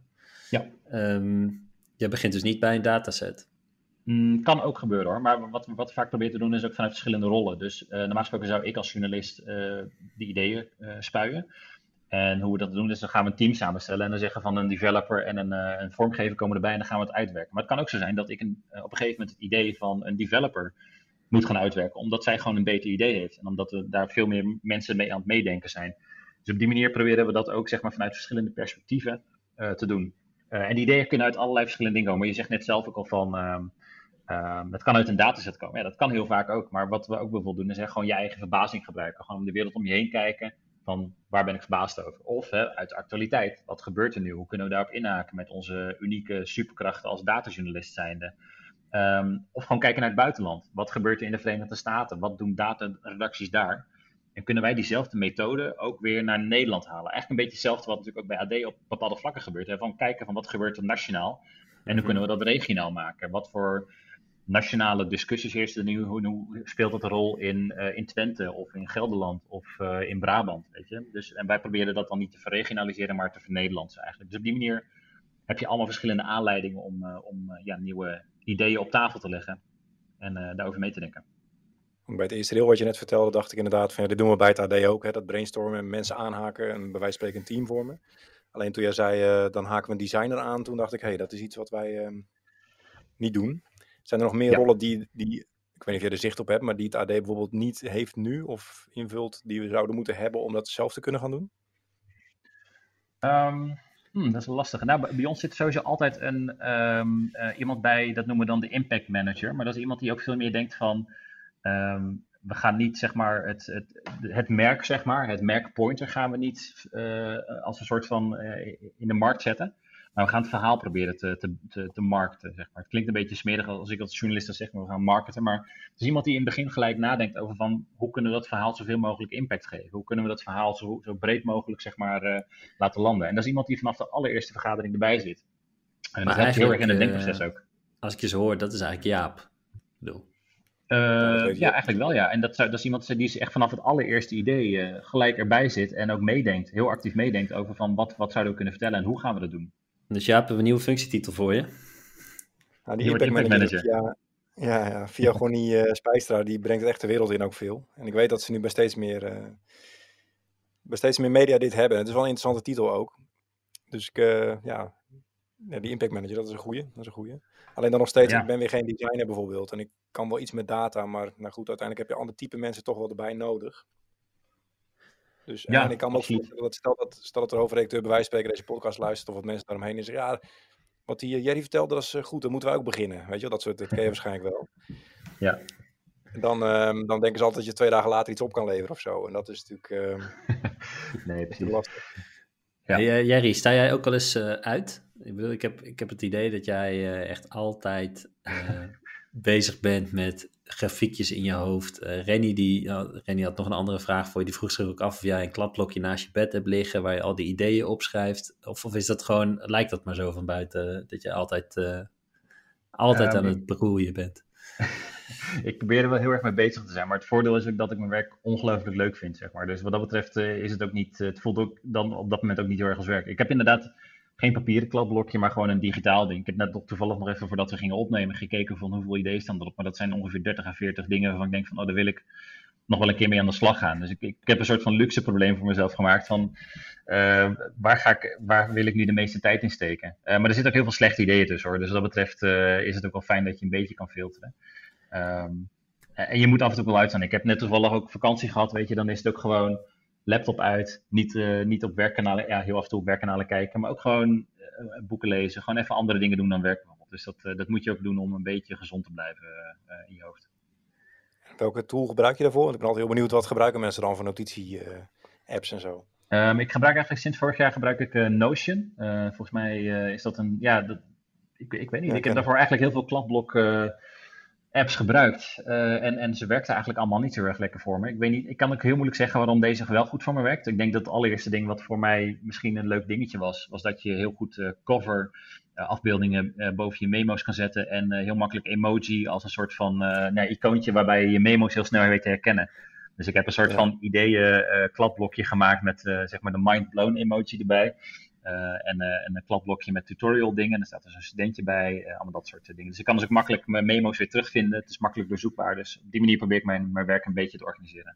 Ja. Um, je begint dus niet bij een dataset. Mm, kan ook gebeuren hoor, maar wat, wat we vaak proberen te doen is ook vanuit verschillende rollen. Dus uh, normaal gesproken zou ik als journalist uh, die ideeën uh, spuien. En hoe we dat doen, is dan gaan we een team samenstellen en dan zeggen van een developer en een, uh, een vormgever komen erbij en dan gaan we het uitwerken. Maar het kan ook zo zijn dat ik een, op een gegeven moment het idee van een developer moet gaan uitwerken, omdat zij gewoon een beter idee heeft en omdat er daar veel meer mensen mee aan het meedenken zijn. Dus op die manier proberen we dat ook zeg maar, vanuit verschillende perspectieven te doen. en die ideeën kunnen uit allerlei verschillende dingen komen. Je zegt net zelf ook al van, ehm, Um, het kan uit een dataset komen. Ja, dat kan heel vaak ook. Maar wat we ook bijvoorbeeld doen, is hè, gewoon je eigen verbazing gebruiken. Gewoon om de wereld om je heen kijken. Van waar ben ik verbaasd over? Of hè, uit de actualiteit. Wat gebeurt er nu? Hoe kunnen we daarop inhaken met onze unieke superkrachten als datajournalist zijnde? Um, of gewoon kijken naar het buitenland. Wat gebeurt er in de Verenigde Staten? Wat doen dataredacties daar? En kunnen wij diezelfde methode ook weer naar Nederland halen? Eigenlijk een beetje hetzelfde wat natuurlijk ook bij AD op bepaalde vlakken gebeurt. Hè? Van kijken van wat gebeurt er nationaal en hoe mhm. kunnen we dat regionaal maken? Wat voor nationale discussies heersen nu. Hoe, hoe, speelt dat een rol in, uh, in Twente of in Gelderland of uh, in Brabant? Weet je? Dus, en wij proberen dat dan niet te verregionaliseren, maar te vernederlandsen eigenlijk. Dus op die manier heb je allemaal verschillende aanleidingen om, uh, om ja, nieuwe ideeën op tafel te leggen en daarover mee te denken. Bij het eerste deel wat je net vertelde, dacht ik inderdaad van ja, dit doen we bij het AD ook. Hè, dat brainstormen en mensen aanhaken en bij wijze van spreken een team vormen. Alleen toen jij zei, dan haken we een designer aan, toen dacht ik, hé, hey, dat is iets wat wij ehm, niet doen. Zijn er nog meer rollen die, die, ik weet niet of je er zicht op hebt, maar die het AD bijvoorbeeld niet heeft nu of invult, die we zouden moeten hebben om dat zelf te kunnen gaan doen? Um, hmm, dat is lastig. Nou, bij ons zit sowieso altijd een, um, uh, iemand bij, dat noemen we dan de impact manager. Maar dat is iemand die ook veel meer denkt van, um, we gaan niet zeg maar het, het, het merk, zeg maar, het merk Pointer gaan we niet uh, als een soort van uh, in de markt zetten. Maar we gaan het verhaal proberen te, te, te, te markten. Zeg maar. Het klinkt een beetje smerig als ik als journalist dan zeg, maar we gaan marketen. Maar het is iemand die in het begin gelijk nadenkt over van hoe kunnen we dat verhaal zoveel mogelijk impact geven? Hoe kunnen we dat verhaal zo, zo breed mogelijk zeg maar, uh, laten landen? En dat is iemand die vanaf de allereerste vergadering erbij zit. En maar dat is heel erg in het denkproces ook. Als ik je zo hoor, dat is eigenlijk Jaap. bedoel. Uh, ja, eigenlijk wel ja. En dat, dat is iemand die echt vanaf het allereerste idee uh, gelijk erbij zit en ook meedenkt, heel actief meedenkt over van wat, wat zouden we kunnen vertellen en hoe gaan we dat doen. Dus Jaap, hebben we een nieuwe functietitel voor je. Nou, die impact manager, manager. Ja, ja, ja, via Gonnie uh, Spijstra, die brengt echt de wereld in ook veel. En ik weet dat ze nu bij steeds meer, uh, bij steeds meer media dit hebben. Het is wel een interessante titel ook. Dus ik, uh, ja, ja, die impact manager, dat is een goeie. Dat is een goeie. Alleen dan nog steeds, ja. ik ben weer geen designer bijvoorbeeld. En ik kan wel iets met data, maar nou goed, uiteindelijk heb je andere type mensen toch wel erbij nodig. Dus ja, en ik kan me ook voorstellen dat stel dat, stel dat er hoofdredacteur bij wijze van spreken deze podcast luistert of wat mensen daaromheen is. Ja, wat die Jerry vertelde, dat is eh, goed, dan moeten wij ook beginnen. Weet je, dat soort, dat ken je waarschijnlijk wel. Ja. En dan, um, dan denken ze altijd dat je twee dagen later iets op kan leveren of zo. En dat is natuurlijk um, nee, precies. lastig. Ja. Hey, uh, Jerry, sta jij ook al eens uh, uit? Ik bedoel, ik heb, ik heb het idee dat jij uh, echt altijd bezig bent met grafiekjes in je hoofd. Uh, Renny, die, Renny had nog een andere vraag voor je. Die vroeg zich ook af of jij een klapblokje naast je bed hebt liggen waar je al die ideeën opschrijft. Of, of is dat gewoon, lijkt dat maar zo van buiten, dat je altijd, uh, altijd aan het beroeien bent? ik probeer er wel heel erg mee bezig te zijn. Maar het voordeel is ook dat ik mijn werk ongelooflijk leuk vind, zeg maar. Dus wat dat betreft is het ook niet, het voelt ook dan op dat moment ook niet heel erg als werk. Ik heb inderdaad geen papieren klapblokje, maar gewoon een digitaal ding. Ik heb net toevallig nog even voordat we gingen opnemen gekeken van hoeveel ideeën staan erop. Maar dat zijn ongeveer 30 à 40 dingen waarvan ik denk van, oh, daar wil ik nog wel een keer mee aan de slag gaan. Dus ik, ik heb een soort van luxe probleem voor mezelf gemaakt van, uh, waar, ga ik, waar wil ik nu de meeste tijd in steken? Uh, maar er zitten ook heel veel slechte ideeën tussen hoor. Dus wat dat betreft uh, is het ook wel fijn dat je een beetje kan filteren. Um, en je moet af en toe wel uitstaan. Ik heb net toevallig ook vakantie gehad, weet je, dan is het ook gewoon laptop uit, niet, uh, niet op werkkanalen, ja, heel af en toe op werkkanalen kijken, maar ook gewoon uh, boeken lezen, gewoon even andere dingen doen dan werken. Dus dat, uh, dat moet je ook doen om een beetje gezond te blijven in je hoofd. Welke tool gebruik je daarvoor? Want ik ben altijd heel benieuwd wat gebruiken mensen dan voor notitie-apps en zo. Um, ik gebruik eigenlijk sinds vorig jaar gebruik ik Notion. volgens mij is dat een, ja, dat, ik, ik weet niet, ja, ik heb daarvoor eigenlijk heel veel kladblok apps gebruikt. Uh, en, en ze werkten eigenlijk allemaal niet zo erg lekker voor me. Ik, weet niet, ik kan ook heel moeilijk zeggen waarom deze wel goed voor me werkt. Ik denk dat het allereerste ding wat voor mij misschien een leuk dingetje was, was dat je heel goed uh, cover uh, afbeeldingen boven je memo's kan zetten. En heel makkelijk emoji als een soort van nou, icoontje waarbij je je memo's heel snel weet te herkennen. Dus ik heb een soort ja. van ideeën kladblokje gemaakt met zeg maar de mind blown emoji erbij. En, uh, en, een kladblokje met tutorial dingen. En er staat dus een studentje bij, uh, allemaal dat soort dingen. Dus ik kan dus ook makkelijk mijn memo's weer terugvinden. Het is makkelijk doorzoekbaar. Dus op die manier probeer ik mijn, mijn werk een beetje te organiseren.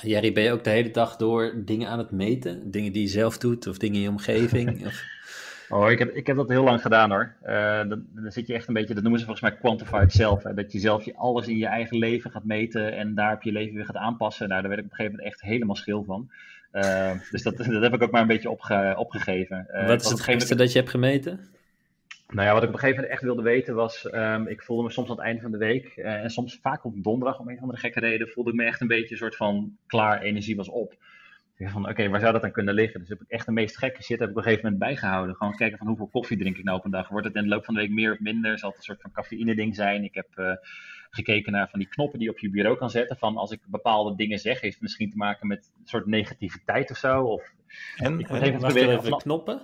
Jerry, ben je ook de hele dag door dingen aan het meten? Dingen die je zelf doet of dingen in je omgeving? of... Oh, ik heb, ik heb dat heel lang gedaan hoor. Uh, dan, dan, zit je echt een beetje, dat noemen ze volgens mij quantified self. Hè? Dat je zelf je alles in je eigen leven gaat meten en daar op je leven weer gaat aanpassen. Nou, daar werd ik op een gegeven moment echt helemaal schil van. Uh, dus dat, dat heb ik ook maar een beetje opge, opgegeven. Uh, Wat is het gekste dat je hebt gemeten? Nou ja, wat ik op een gegeven moment echt wilde weten was, um, ik voelde me soms aan het einde van de week en soms vaak op donderdag om een of andere gekke reden, voelde ik me echt een beetje een soort van klaar, energie was op van, oké, waar zou dat dan kunnen liggen? Dus heb ik echt de meest gekke shit heb ik op een gegeven moment bijgehouden. Gewoon kijken van hoeveel koffie drink ik nou op een dag. Wordt het in de loop van de week meer of minder? Zal het een soort van cafeïne ding zijn? Ik heb uh, gekeken naar van die knoppen die je op je bureau kan zetten. Van als ik bepaalde dingen zeg, heeft het misschien te maken met een soort negativiteit of zo. Of, en, ik en, even, even knoppen?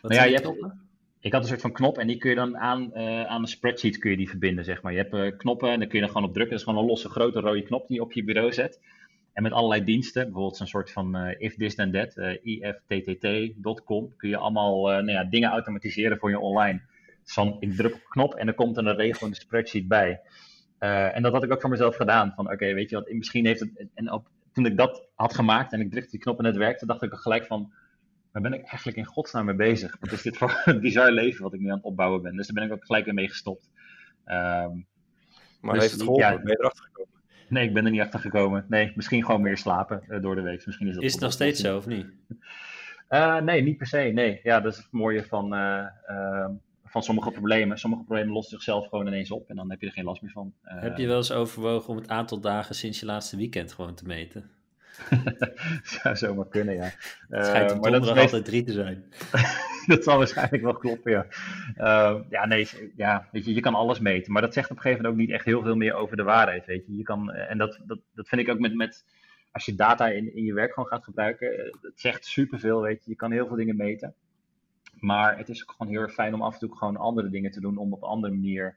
Wat nou ja, je hebt, knoppen? Ik had een soort van knop en die kun je dan aan, uh, aan een spreadsheet kun je die verbinden, zeg maar. Je hebt uh, knoppen en dan kun je er gewoon op drukken. Dat is gewoon een losse grote rode knop die je op je bureau zet. En met allerlei diensten, bijvoorbeeld zo'n soort van uh, if this then that, uh, ifttt.com, kun je allemaal uh, nou ja, dingen automatiseren voor je online. Dus dan ik druk op een knop en dan komt er een regel in de spreadsheet bij. En dat had ik ook voor mezelf gedaan. Van oké, weet je wat, misschien heeft het. En op, toen ik dat had gemaakt en ik drukte die knop en het werkte, dacht ik gelijk van. Waar ben ik eigenlijk in godsnaam mee bezig? Wat is dit voor een bizar leven wat ik nu aan het opbouwen ben? Dus daar ben ik ook gelijk weer mee gestopt. Um, maar dus, heeft het geholpen? Ja, ben je erachter gekomen? Nee, ik ben er niet achter gekomen. Nee, misschien gewoon meer slapen uh, door de week. Misschien is, dat is het nog steeds zo, of niet? Uh, nee, niet per se. Nee, ja, dat is het mooie van, uh, van sommige problemen. Sommige problemen lossen zichzelf gewoon ineens op en dan heb je er geen last meer van. heb je wel eens overwogen om het aantal dagen sinds je laatste weekend gewoon te meten? Zou zomaar kunnen, ja. Het schijnt uh, maar dat is altijd drie te zijn. dat zal waarschijnlijk wel kloppen, ja. Uh, ja, nee, ja, weet je, je kan alles meten. Maar dat zegt op een gegeven moment ook niet echt heel veel meer over de waarheid, weet je. je kan, eh, en dat, dat, dat vind ik ook met, met als je data in, in je werk gewoon gaat gebruiken. Het zegt superveel, weet je. Je kan heel veel dingen meten. Maar het is ook gewoon heel erg fijn om af en toe gewoon andere dingen te doen om op een andere manier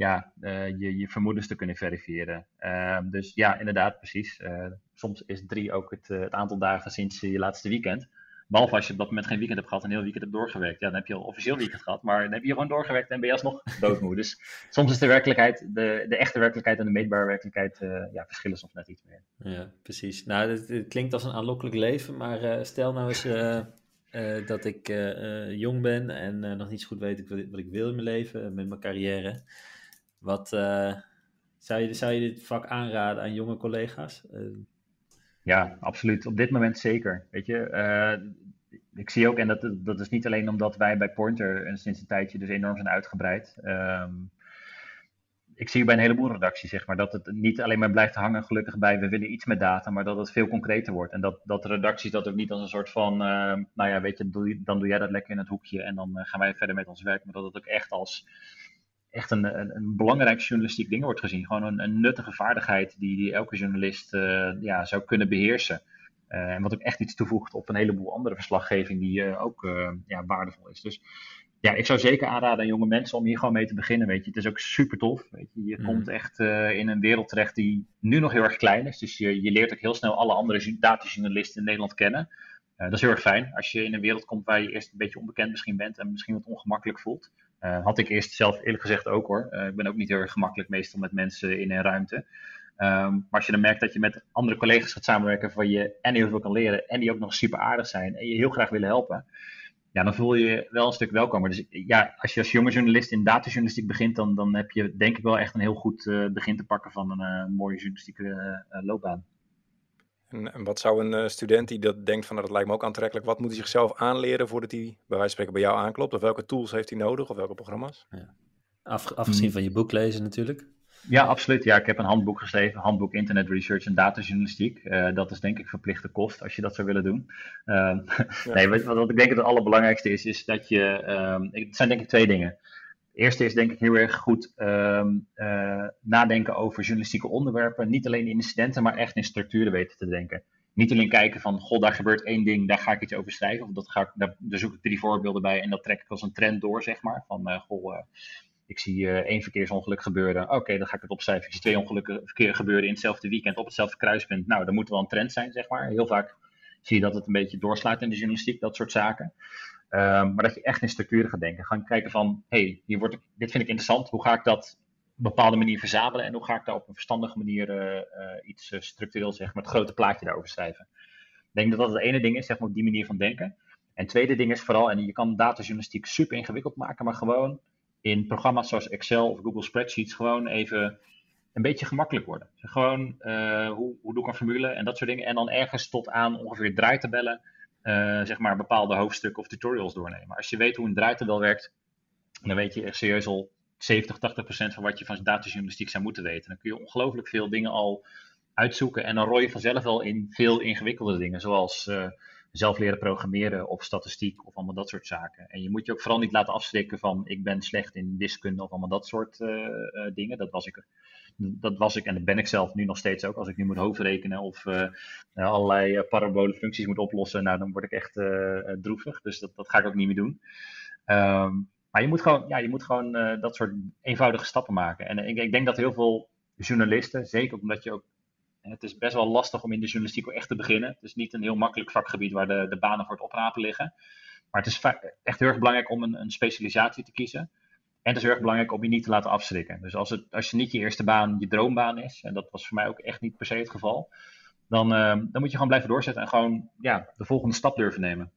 ja, uh, je, je vermoedens te kunnen verifiëren. Uh, dus ja, inderdaad, precies. Uh, soms is drie ook het, het, aantal dagen sinds je laatste weekend. Behalve als je op dat moment geen weekend hebt gehad en een heel weekend hebt doorgewerkt. Ja, dan heb je al officieel weekend gehad, maar dan heb je gewoon doorgewerkt en ben je alsnog doodmoe. Dus soms is de werkelijkheid, de, de echte werkelijkheid en de meetbare werkelijkheid, ja, verschillen soms net iets meer. Ja, precies. Nou, het, het klinkt als een aanlokkelijk leven, maar stel nou eens dat ik jong ben en nog niet zo goed weet wat ik wil in mijn leven, met mijn carrière. Wat zou, je, zou je dit vak aanraden aan jonge collega's? Ja, absoluut. Op dit moment zeker. Weet je, ik zie ook, en dat, dat is niet alleen omdat wij bij Pointer sinds een tijdje dus enorm zijn uitgebreid. Um, ik zie bij een heleboel redacties, zeg maar, dat het niet alleen maar blijft hangen, gelukkig bij we willen iets met data, maar dat het veel concreter wordt. En dat, dat redacties dat ook niet als een soort van, uh, nou ja, weet je, dan doe jij dat lekker in het hoekje en dan gaan wij verder met ons werk. Maar dat het ook echt als echt een, een, een, belangrijk journalistiek ding wordt gezien. Gewoon een, nuttige vaardigheid die, die elke journalist uh, ja, zou kunnen beheersen. En wat ook echt iets toevoegt op een heleboel andere verslaggeving die ook ja, waardevol is. Dus ja, ik zou zeker aanraden aan jonge mensen om hier gewoon mee te beginnen. Weet je. Het is ook super tof. Weet je. je mm. komt echt in een wereld terecht die nu nog heel erg klein is. Dus je, je leert ook heel snel alle andere datajournalisten in Nederland kennen. dat is heel erg fijn als je in een wereld komt waar je eerst een beetje onbekend misschien bent en misschien wat ongemakkelijk voelt. Uh, had ik eerst zelf eerlijk gezegd ook hoor. Ik ben ook niet heel erg gemakkelijk meestal met mensen in een ruimte. Um, maar als je dan merkt dat je met andere collega's gaat samenwerken waarvan je en heel veel kan leren en die ook nog super aardig zijn en je heel graag willen helpen, ja, dan voel je je wel een stuk welkomer. Dus ja, als je als jonge journalist in datajournalistiek begint, dan, dan heb je denk ik wel echt een heel goed uh, begin te pakken van een mooie journalistieke loopbaan. En, en, wat zou een uh, student die dat denkt van nou, dat lijkt me ook aantrekkelijk, wat moet hij zichzelf aanleren voordat hij bij wijze van spreken bij jou aanklopt? Of welke tools heeft hij nodig of welke programma's? Ja. Af, afgezien hmm. van je boek lezen natuurlijk. Ja, absoluut. Ja, ik heb een handboek geschreven, handboek Internet Research en Datajournalistiek. Uh, dat is denk ik verplichte kost als je dat zou willen doen. Uh, ja. Nee, wat, wat, ik denk dat het allerbelangrijkste is, is dat je, um, het zijn denk ik twee dingen eerste is denk ik heel erg goed um, uh, nadenken over journalistieke onderwerpen. Niet alleen in incidenten, maar echt in structuren weten te denken. Niet alleen kijken van, goh, daar gebeurt één ding, daar ga ik iets over schrijven. Of dat ga ik, daar, daar zoek ik drie voorbeelden bij en dat trek ik als een trend door, zeg maar. Van, uh, goh, ik zie één verkeersongeluk gebeuren. Oké, dan ga ik het opschrijven. Ik zie twee ongelukken verkeer gebeuren in hetzelfde weekend op hetzelfde kruispunt. Nou, dan moet wel een trend zijn, zeg maar. Heel vaak zie je dat het een beetje doorslaat in de journalistiek, dat soort zaken. Um, maar dat je echt in structuren gaat denken. Gaan kijken van, hé, hey, hier wordt, dit vind ik interessant. Hoe ga ik dat bepaalde manier verzamelen en hoe ga ik daar op een verstandige manier iets structureel zeg maar het grote plaatje daarover schrijven. Ik denk dat dat het ene ding is, zeg maar op die manier van denken. En het tweede ding is vooral, en je kan datajournalistiek super ingewikkeld maken, maar gewoon in programma's zoals Excel of Google Spreadsheets gewoon even een beetje gemakkelijk worden. gewoon, uh, hoe, hoe doe ik een formule en dat soort dingen. En dan ergens tot aan ongeveer draaitabellen, uh, zeg maar, bepaalde hoofdstukken of tutorials doornemen. Als je weet hoe een draaitabel werkt, dan weet je echt serieus al 70, 80 procent van wat je van datajournalistiek zou moeten weten. Dan kun je ongelooflijk veel dingen al uitzoeken en dan rooi je vanzelf wel in veel ingewikkelde dingen, zoals... Uh, zelf leren programmeren of statistiek of allemaal dat soort zaken. En je moet je ook vooral niet laten afschrikken van ik ben slecht in wiskunde of allemaal dat soort uh, dingen. Dat was ik dat was ik en dat ben ik zelf nu nog steeds ook. Als ik nu moet hoofdrekenen of uh, allerlei parabole functies moet oplossen, nou, dan word ik echt droevig. Dus dat, dat ga ik ook niet meer doen. Um, maar je moet gewoon, ja, je moet gewoon dat soort eenvoudige stappen maken. En ik, ik denk dat heel veel journalisten, zeker omdat je ook het is best wel lastig om in de journalistiek echt te beginnen. Het is niet een heel makkelijk vakgebied waar de, de banen voor het oprapen liggen. Maar het is echt heel erg belangrijk om een, een specialisatie te kiezen. En het is heel erg belangrijk om je niet te laten afschrikken. Dus als, het, als je niet je eerste baan je droombaan is, en dat was voor mij ook echt niet per se het geval, dan, uh, dan moet je gewoon blijven doorzetten en gewoon ja, de volgende stap durven nemen.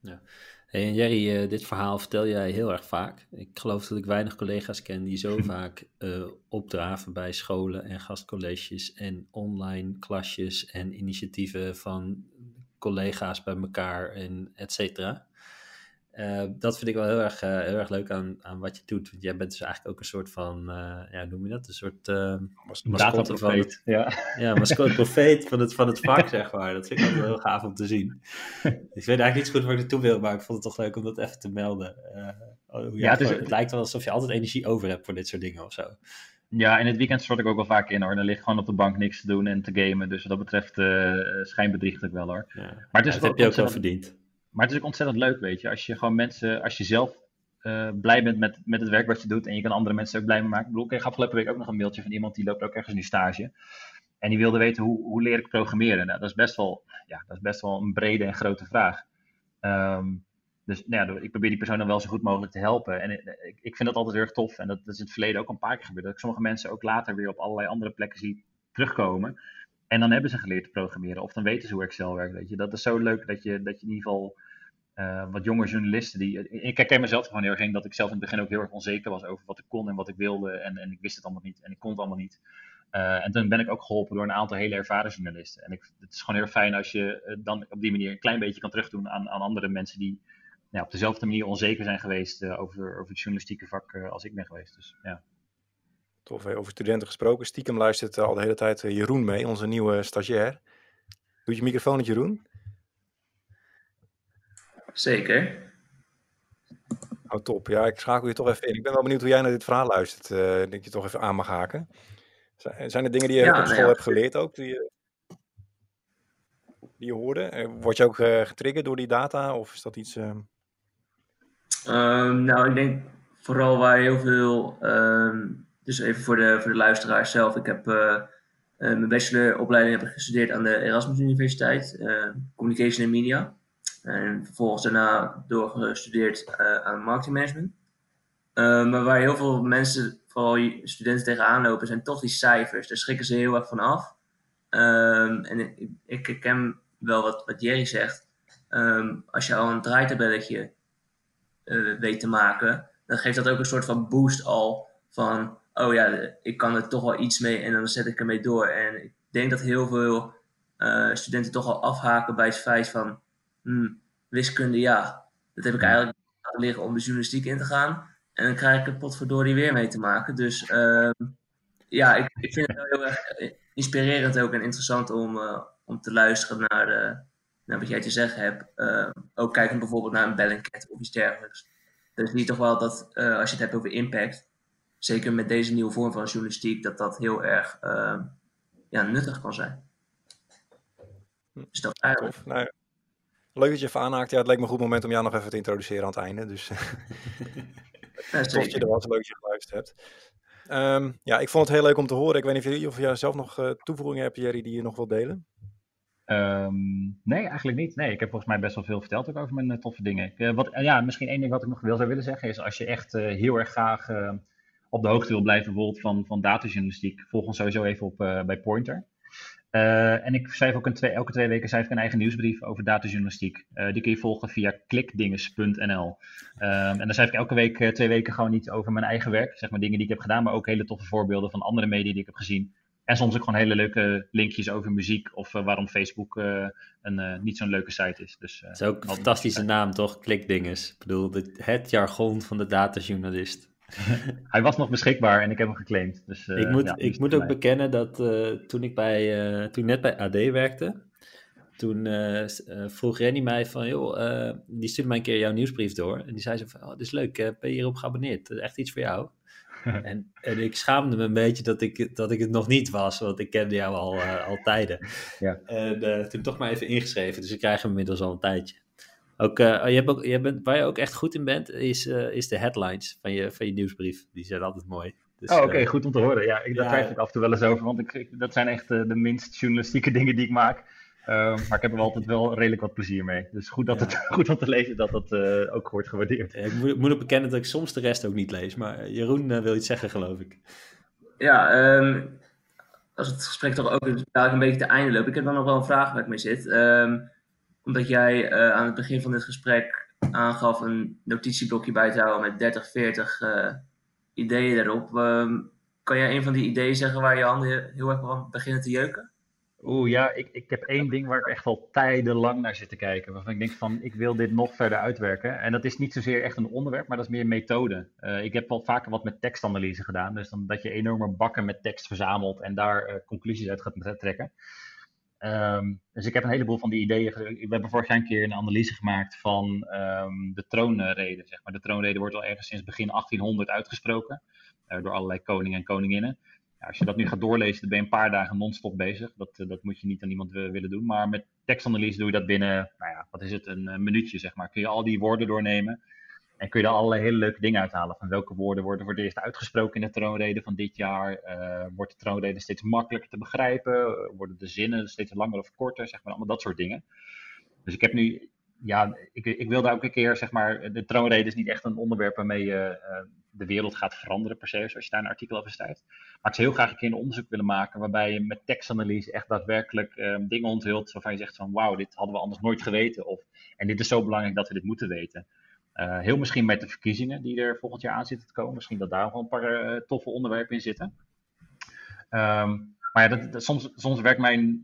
Ja. Hey, en Jerry, uh, dit verhaal vertel jij heel erg vaak. Ik geloof dat ik weinig collega's ken die zo vaak uh, opdraven bij scholen en gastcolleges en online klasjes en initiatieven van collega's bij elkaar en et cetera. Uh, dat vind ik wel heel erg, uh, heel erg leuk aan, aan wat je doet. Want jij bent dus eigenlijk ook een soort van, uh, ja, noem je dat? Een soort mascotte van het, ja. ja, mascotte profeet van het, van het vak, zeg maar. Dat vind ik altijd heel gaaf om te zien. ik weet eigenlijk niet zo goed waar ik naartoe wil, maar ik vond het toch leuk om dat even te melden. Oh, ja, het, is, het lijkt wel alsof je altijd energie over hebt voor dit soort dingen of zo. Ja, in het weekend stort ik ook wel vaak in hoor. Dan ligt gewoon op de bank niks te doen en te gamen. Dus wat dat betreft uh, schijnbedriegt ik wel hoor. Ja. Maar het is ja, dat heb je ook wel verdiend. Maar het is ook ontzettend leuk, weet je. Als je gewoon mensen, als je zelf uh, blij bent met, met het werk wat je doet en je kan andere mensen ook blij mee maken. Ik bedoel, ik afgelopen week ook nog een mailtje van iemand die loopt ook ergens nu stage. En die wilde weten hoe, hoe leer ik programmeren. Nou, dat is best wel, ja, dat is best wel een brede en grote vraag. Um, dus nou ja, ik probeer die persoon dan wel zo goed mogelijk te helpen. En ik, ik vind dat altijd heel erg tof. En dat, dat is in het verleden ook een paar keer gebeurd. Dat ik sommige mensen ook later weer op allerlei andere plekken zie terugkomen. En dan hebben ze geleerd te programmeren. Of dan weten ze hoe Excel werkt. Weet je. Dat is zo leuk dat je, dat je in ieder geval uh, wat jonge journalisten die. Ik herken mezelf gewoon heel erg in dat ik zelf in het begin ook heel erg onzeker was over wat ik kon en wat ik wilde. En, en ik wist het allemaal niet en ik kon het allemaal niet. Uh, en toen ben ik ook geholpen door een aantal hele ervaren journalisten. En ik, het is gewoon heel fijn als je uh, dan op die manier een klein beetje kan terugdoen aan, aan andere mensen die nou, op dezelfde manier onzeker zijn geweest over, over het journalistieke vak als ik ben geweest. Dus, ja. Tof, over studenten gesproken. Stiekem luistert al de hele tijd Jeroen mee, onze nieuwe stagiair. Doe je microfoon, Jeroen? Zeker. Oh, top. Ja, ik schakel je toch even in. Ik ben wel benieuwd hoe jij naar dit verhaal luistert. Uh, dat je toch even aan mag haken. Zijn er dingen die je ja, op school nou hebt geleerd ook, die je, die je hoorde? Eh, word je ook uh, getriggerd door die data of is dat iets... Uh... Um, nou, ik denk vooral waar heel veel... Um, dus even voor de, voor de luisteraars zelf. Ik heb mijn bacheloropleiding heb ik gestudeerd aan de Erasmus Universiteit. Communication en Media. En vervolgens daarna doorgestudeerd uh, aan marketingmanagement. Uh, maar waar heel veel mensen, vooral studenten, tegenaan lopen, zijn toch die cijfers. Daar schrikken ze heel erg van af. Um, en ik, ik herken wel wat, wat Jerry zegt. Um, als je al een draaitabelletje uh, weet te maken, dan geeft dat ook een soort van boost al van, oh ja, ik kan er toch wel iets mee en dan zet ik ermee door. En ik denk dat heel veel studenten toch al afhaken bij het feit van, hmm, wiskunde ja, dat heb ik eigenlijk laten liggen om de journalistiek in te gaan. En dan krijg ik er potverdorie weer mee te maken. Dus uh, ja, ik, ik vind het wel heel erg inspirerend ook en interessant om, uh, om te luisteren naar, de, naar wat jij te zeggen hebt. Uh, ook kijken bijvoorbeeld naar een Bellingcat of iets dergelijks. Dus zie je toch wel dat uh, als je het hebt over impact, zeker met deze nieuwe vorm van journalistiek, dat dat heel erg ehm, ja, nuttig kan zijn. Dus dat eigenlijk. Nou, Leuk dat je even aanhaakt. Ja, het leek me een goed moment om jou nog even te introduceren aan het einde. Dus ja, dat je er was. Leuk dat je geluisterd hebt. Um, ja, ik vond het heel leuk om te horen. Ik weet niet of jij zelf nog uh, toevoegingen hebt, Jerry, die je nog wilt delen. Um, nee, eigenlijk niet. Nee, ik heb volgens mij best wel veel verteld ook over mijn uh, toffe dingen. Uh, wat, ja, misschien één ding wat ik nog wil zou willen zeggen is als je echt heel erg graag op de hoogte wil blijven bijvoorbeeld van, van datajournalistiek, volg ons sowieso even op bij Pointer. Uh, en ik schrijf ook een twee, elke twee weken schrijf ik een eigen nieuwsbrief over datajournalistiek. Uh, die kun je volgen via klikdinges.nl. Uh, en dan schrijf ik elke week, uh, twee weken gewoon iets over mijn eigen werk. Zeg maar dingen die ik heb gedaan, maar ook hele toffe voorbeelden van andere media die ik heb gezien. En soms ook gewoon hele leuke linkjes over muziek of waarom Facebook een, niet zo'n leuke site is. Dus, dat is ook een fantastische naam, toch? Klikdinges. Ik bedoel, het jargon van de datajournalist. hij was nog beschikbaar en ik heb hem geclaimd. Dus, ik moet, ik moet ook bekennen dat uh, toen ik bij, uh, toen net bij AD werkte, toen vroeg Renny mij van, joh, die stuurde mij een keer jouw nieuwsbrief door. En die zei zo van, oh, dit is leuk, ben je hierop geabonneerd? Dat is echt iets voor jou. en, en ik schaamde me een beetje dat ik, dat ik het nog niet was, want ik kende jou al, al tijden. Ja. En toen toch maar even ingeschreven, dus ik krijg hem inmiddels al een tijdje. Ook, uh, je hebt ook, je bent, waar je ook echt goed in bent, is, uh, is de headlines van je, van je nieuwsbrief. Die zijn altijd mooi. Dus, oh, oké, okay, uh, goed om te horen. Ja, ik, daar twijfel ik af en toe wel eens over, want ik, dat zijn echt de minst journalistieke dingen die ik maak. maar ik heb er altijd wel redelijk wat plezier mee. Dus goed, dat ja. het, goed om te lezen dat dat ook wordt gewaardeerd. ik moet, moet ook bekennen dat ik soms de rest ook niet lees. Maar Jeroen wil iets zeggen, geloof ik. Ja, um, als het gesprek toch ook een beetje te einde loopt. Ik heb dan nog wel een vraag waar ik mee zit. Um, omdat jij uh, aan het begin van dit gesprek aangaf een notitieblokje bij te houden met 30, 40 uh, ideeën erop. Um, kan jij een van die ideeën zeggen waar je handen heel erg van beginnen te jeuken? Oeh ja, ik, ik heb één ding waar ik echt al tijdenlang naar zit te kijken. Waarvan ik denk van, ik wil dit nog verder uitwerken. En dat is niet zozeer echt een onderwerp, maar dat is meer een methode. Uh, ik heb al vaker wat met tekstanalyse gedaan. Dus dan dat je enorme bakken met tekst verzamelt en daar conclusies uit gaat trekken. Um, dus ik heb een heleboel van die ideeën. We hebben vorig jaar een keer een analyse gemaakt van um, de troonrede. Zeg maar. De troonrede wordt al ergens sinds begin 1800 uitgesproken uh, door allerlei koningen en koninginnen. Ja, als je dat nu gaat doorlezen, dan ben je een paar dagen non-stop bezig. Dat, uh, dat moet je niet aan iemand willen doen. Maar met tekstanalyse doe je dat binnen, nou ja, wat is het, een, een minuutje zeg maar. Kun je al die woorden doornemen. En kun je er allerlei hele leuke dingen uithalen. Van welke woorden worden voor het eerst uitgesproken in de troonrede van dit jaar? Uh, wordt de troonrede steeds makkelijker te begrijpen? Worden de zinnen steeds langer of korter? Zeg maar, allemaal dat soort dingen. Dus ik heb nu, ja, ik, ik wil daar ook een keer, zeg maar, de troonrede is niet echt een onderwerp waarmee je uh, de wereld gaat veranderen per se, zoals je daar een artikel over schrijft. Maar ik zou heel graag een keer een onderzoek willen maken waarbij je met tekstanalyse echt daadwerkelijk um, dingen onthult waarvan je zegt van wauw, dit hadden we anders nooit geweten. Of, en dit is zo belangrijk dat we dit moeten weten. Uh, heel misschien met de verkiezingen die er volgend jaar aan zitten te komen. Misschien dat daar wel een paar uh, toffe onderwerpen in zitten. Um, maar ja, dat, dat, soms, soms werkt mijn,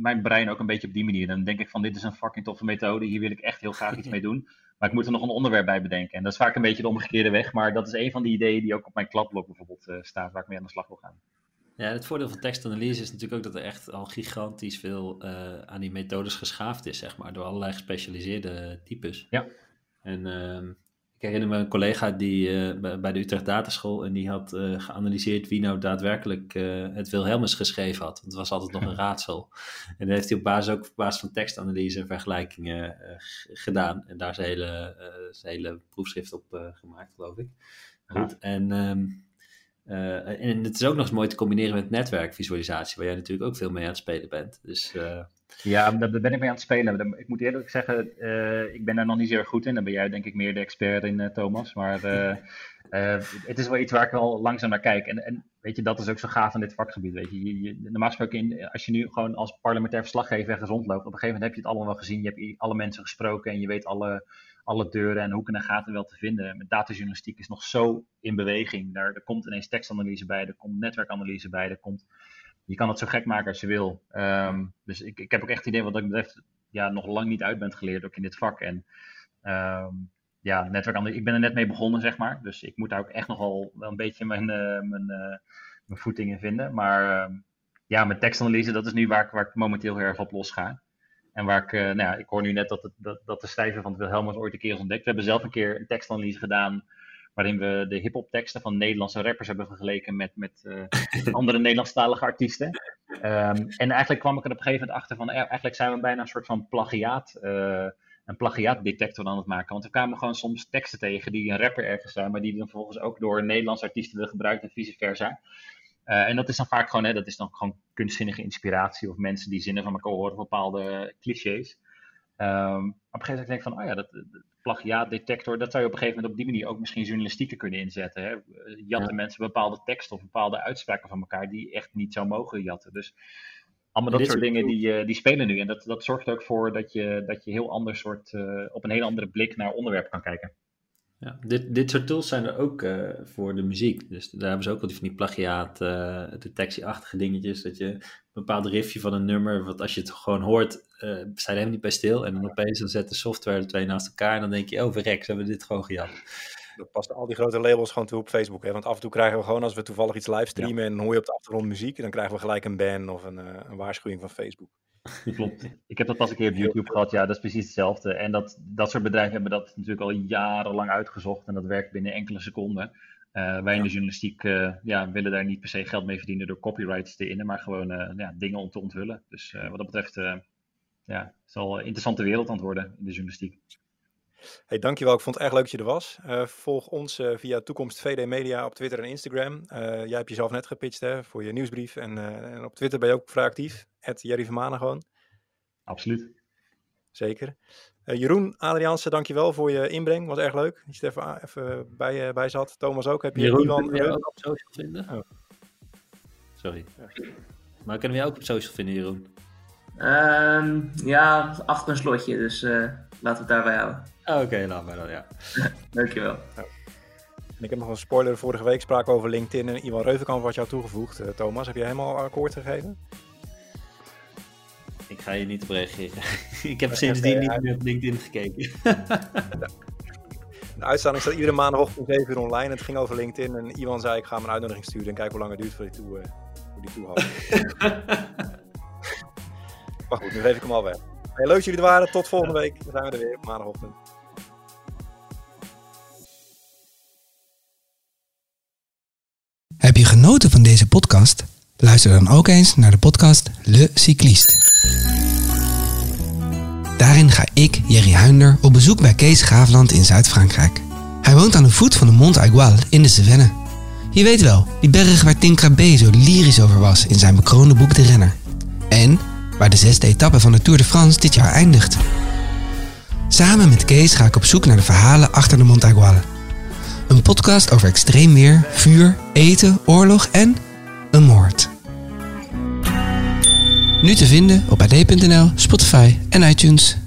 mijn brein ook een beetje op die manier. Dan denk ik van dit is een fucking toffe methode. Hier wil ik echt heel graag iets mee doen. Maar ik moet er nog een onderwerp bij bedenken. En dat is vaak een beetje de omgekeerde weg. Maar dat is een van die ideeën die ook op mijn kladblok bijvoorbeeld uh, staat. Waar ik mee aan de slag wil gaan. Ja, het voordeel van tekstanalyse is natuurlijk ook dat er echt al gigantisch veel aan die methodes geschaafd is, zeg maar. Door allerlei gespecialiseerde types. Ja. En uh, ik herinner me een collega die uh, bij de Utrecht Dataschool en die had uh, geanalyseerd wie nou daadwerkelijk uh, het Wilhelmus geschreven had. Want het was altijd nog een raadsel. En dan heeft hij op basis, ook op basis van tekstanalyse en vergelijkingen gedaan. En daar zijn hele, zijn hele proefschrift op gemaakt, geloof ik. Goed. En, um, en het is ook nog eens mooi te combineren met netwerkvisualisatie, waar jij natuurlijk ook veel mee aan het spelen bent. Dus ja, daar ben ik mee aan het spelen. Ik moet eerlijk zeggen, uh, ik ben daar nog niet zeer goed in. Dan ben jij denk ik meer de expert in, uh, Thomas. Maar uh, het is wel iets waar ik wel langzaam naar kijk. En, en, weet je, dat is ook zo gaaf aan dit vakgebied. Weet je. Je, je, normaal gesproken, als je nu gewoon als parlementair verslaggever ergens rondloopt, op een gegeven moment heb je het allemaal wel gezien. Je hebt alle mensen gesproken en je weet alle, alle deuren en hoeken en gaten wel te vinden. Met datajournalistiek is nog zo in beweging. Daar, er komt ineens tekstanalyse bij, er komt netwerkanalyse bij, er komt je kan het zo gek maken als je wil. Um, dus ik, ik heb ook echt het idee wat dat betreft ja, nog lang niet uit bent geleerd, ook in dit vak. En um, ja, netwerk, ik ben er net mee begonnen, zeg maar. Dus ik moet daar ook echt nogal wel een beetje mijn, uh, mijn, uh, mijn voeting in vinden. Maar uh, ja, met tekstanalyse, dat is nu waar ik, waar momenteel heel erg op los ga. En waar ik, uh, nou ja, ik hoor nu net dat, het, dat, de schrijver van het Wilhelmus ooit een keer is ontdekt. We hebben zelf een keer een tekstanalyse gedaan waarin we de hip-hop teksten van Nederlandse rappers hebben vergeleken met, met uh, andere Nederlandstalige artiesten. Um, en eigenlijk kwam ik er op een gegeven moment achter van, eigenlijk zijn we bijna een soort van plagiaat, uh, een plagiaatdetector aan het maken. Want we kwamen gewoon soms teksten tegen die een rapper ergens zijn, maar die dan vervolgens ook door Nederlandse artiesten willen gebruikt en vice versa. En dat is dan vaak gewoon, hè, dat is dan gewoon kunstzinnige inspiratie of mensen die zinnen van elkaar horen, bepaalde clichés. Um, op een gegeven moment denk ik van, oh ja, dat, plagiaatdetector, dat zou je op een gegeven moment op die manier ook misschien journalistieker kunnen inzetten. Hè? Jatten mensen bepaalde teksten of bepaalde uitspraken van elkaar die echt niet zou mogen jatten. Dus allemaal dat soort dingen die, die spelen nu. En dat, dat zorgt ook voor dat je, dat je heel anders soort, op een hele andere blik naar onderwerpen kan kijken. Ja, dit, dit soort tools zijn er ook uh, voor de muziek. Dus daar hebben ze ook wel die van die plagiaat, uh, detectieachtige dingetjes. Dat je een bepaald riffje van een nummer, wat als je het gewoon hoort, uh, je helemaal niet bij stil. En dan opeens dan zet de software de twee naast elkaar en dan denk je, oh verrek, ze hebben dit gewoon gejat. Dat past al die grote labels gewoon toe op Facebook. Hè? Want af en toe krijgen we gewoon, als we toevallig iets livestreamen ja. en hoor je op de achtergrond muziek, dan krijgen we gelijk een ban of een, een waarschuwing van Facebook. Klopt. Ik heb dat pas een keer op YouTube gehad. Ja, dat is precies hetzelfde. En dat, dat soort bedrijven hebben dat natuurlijk al jarenlang uitgezocht. En dat werkt binnen enkele seconden. Uh, wij in de journalistiek uh, ja, willen daar niet per se geld mee verdienen door copyrights te innen, maar gewoon uh, ja, dingen om te onthullen. Dus wat dat betreft, ja, het zal een interessante wereld aan het worden in de journalistiek. Hey, dankjewel. Ik vond het erg leuk dat je er was. volg ons via Toekomst VD Media op Twitter en Instagram. jij hebt jezelf net gepitcht hè, voor je nieuwsbrief. En, en op Twitter ben je ook vrij actief. Jerry Vermanen gewoon. Absoluut. Zeker. Uh, Jeroen Adriaanse, dankjewel voor je inbreng. Was erg leuk dat je er even, even bij, uh, bij zat. Thomas ook. Heb je Jeroen, Ivan kunnen we jou ook op social vinden? Oh. Sorry. Maar kunnen we jou ook op social vinden, Jeroen? Um, ja, achter een slotje. Dus uh, laten we het daarbij houden. Oh, Oké, okay, laat maar dan, ja. dankjewel. Ja. En ik heb nog een spoiler. Vorige week spraken we over LinkedIn en Iwan Reuvenkamp wat jou toegevoegd. Thomas, heb jij helemaal akkoord gegeven? Ik ga je niet op reageren. ik heb sindsdien niet meer op LinkedIn gekeken. De uitstraling staat iedere maandagochtend om 7 uur online. Het ging over LinkedIn en Iwan zei ik ga hem een uitnodiging sturen en kijk hoe lang het duurt voor die toe, uh, voor die maar goed, nu geef ik hem al weg. Hey, leuk dat jullie er waren. Tot volgende week. Dan zijn we er weer maandagochtend. Heb je genoten van deze podcast? Luister dan ook eens naar de podcast Le Cycliste. Daarin ga ik, Jerry Huinder, op bezoek bij Kees Graafland in Zuid-Frankrijk. Hij woont aan de voet van de Mont Aigual in de Cevennes. Je weet wel, die berg waar Tim Krabbe zo lyrisch over was in zijn bekroonde boek De Renner. En waar de zesde etappe van de Tour de France dit jaar eindigt. Samen met Kees ga ik op zoek naar de verhalen achter de Mont Aigual. Een podcast over extreem weer, vuur, eten, oorlog en een moord. Nu te vinden op ad.nl, Spotify en iTunes.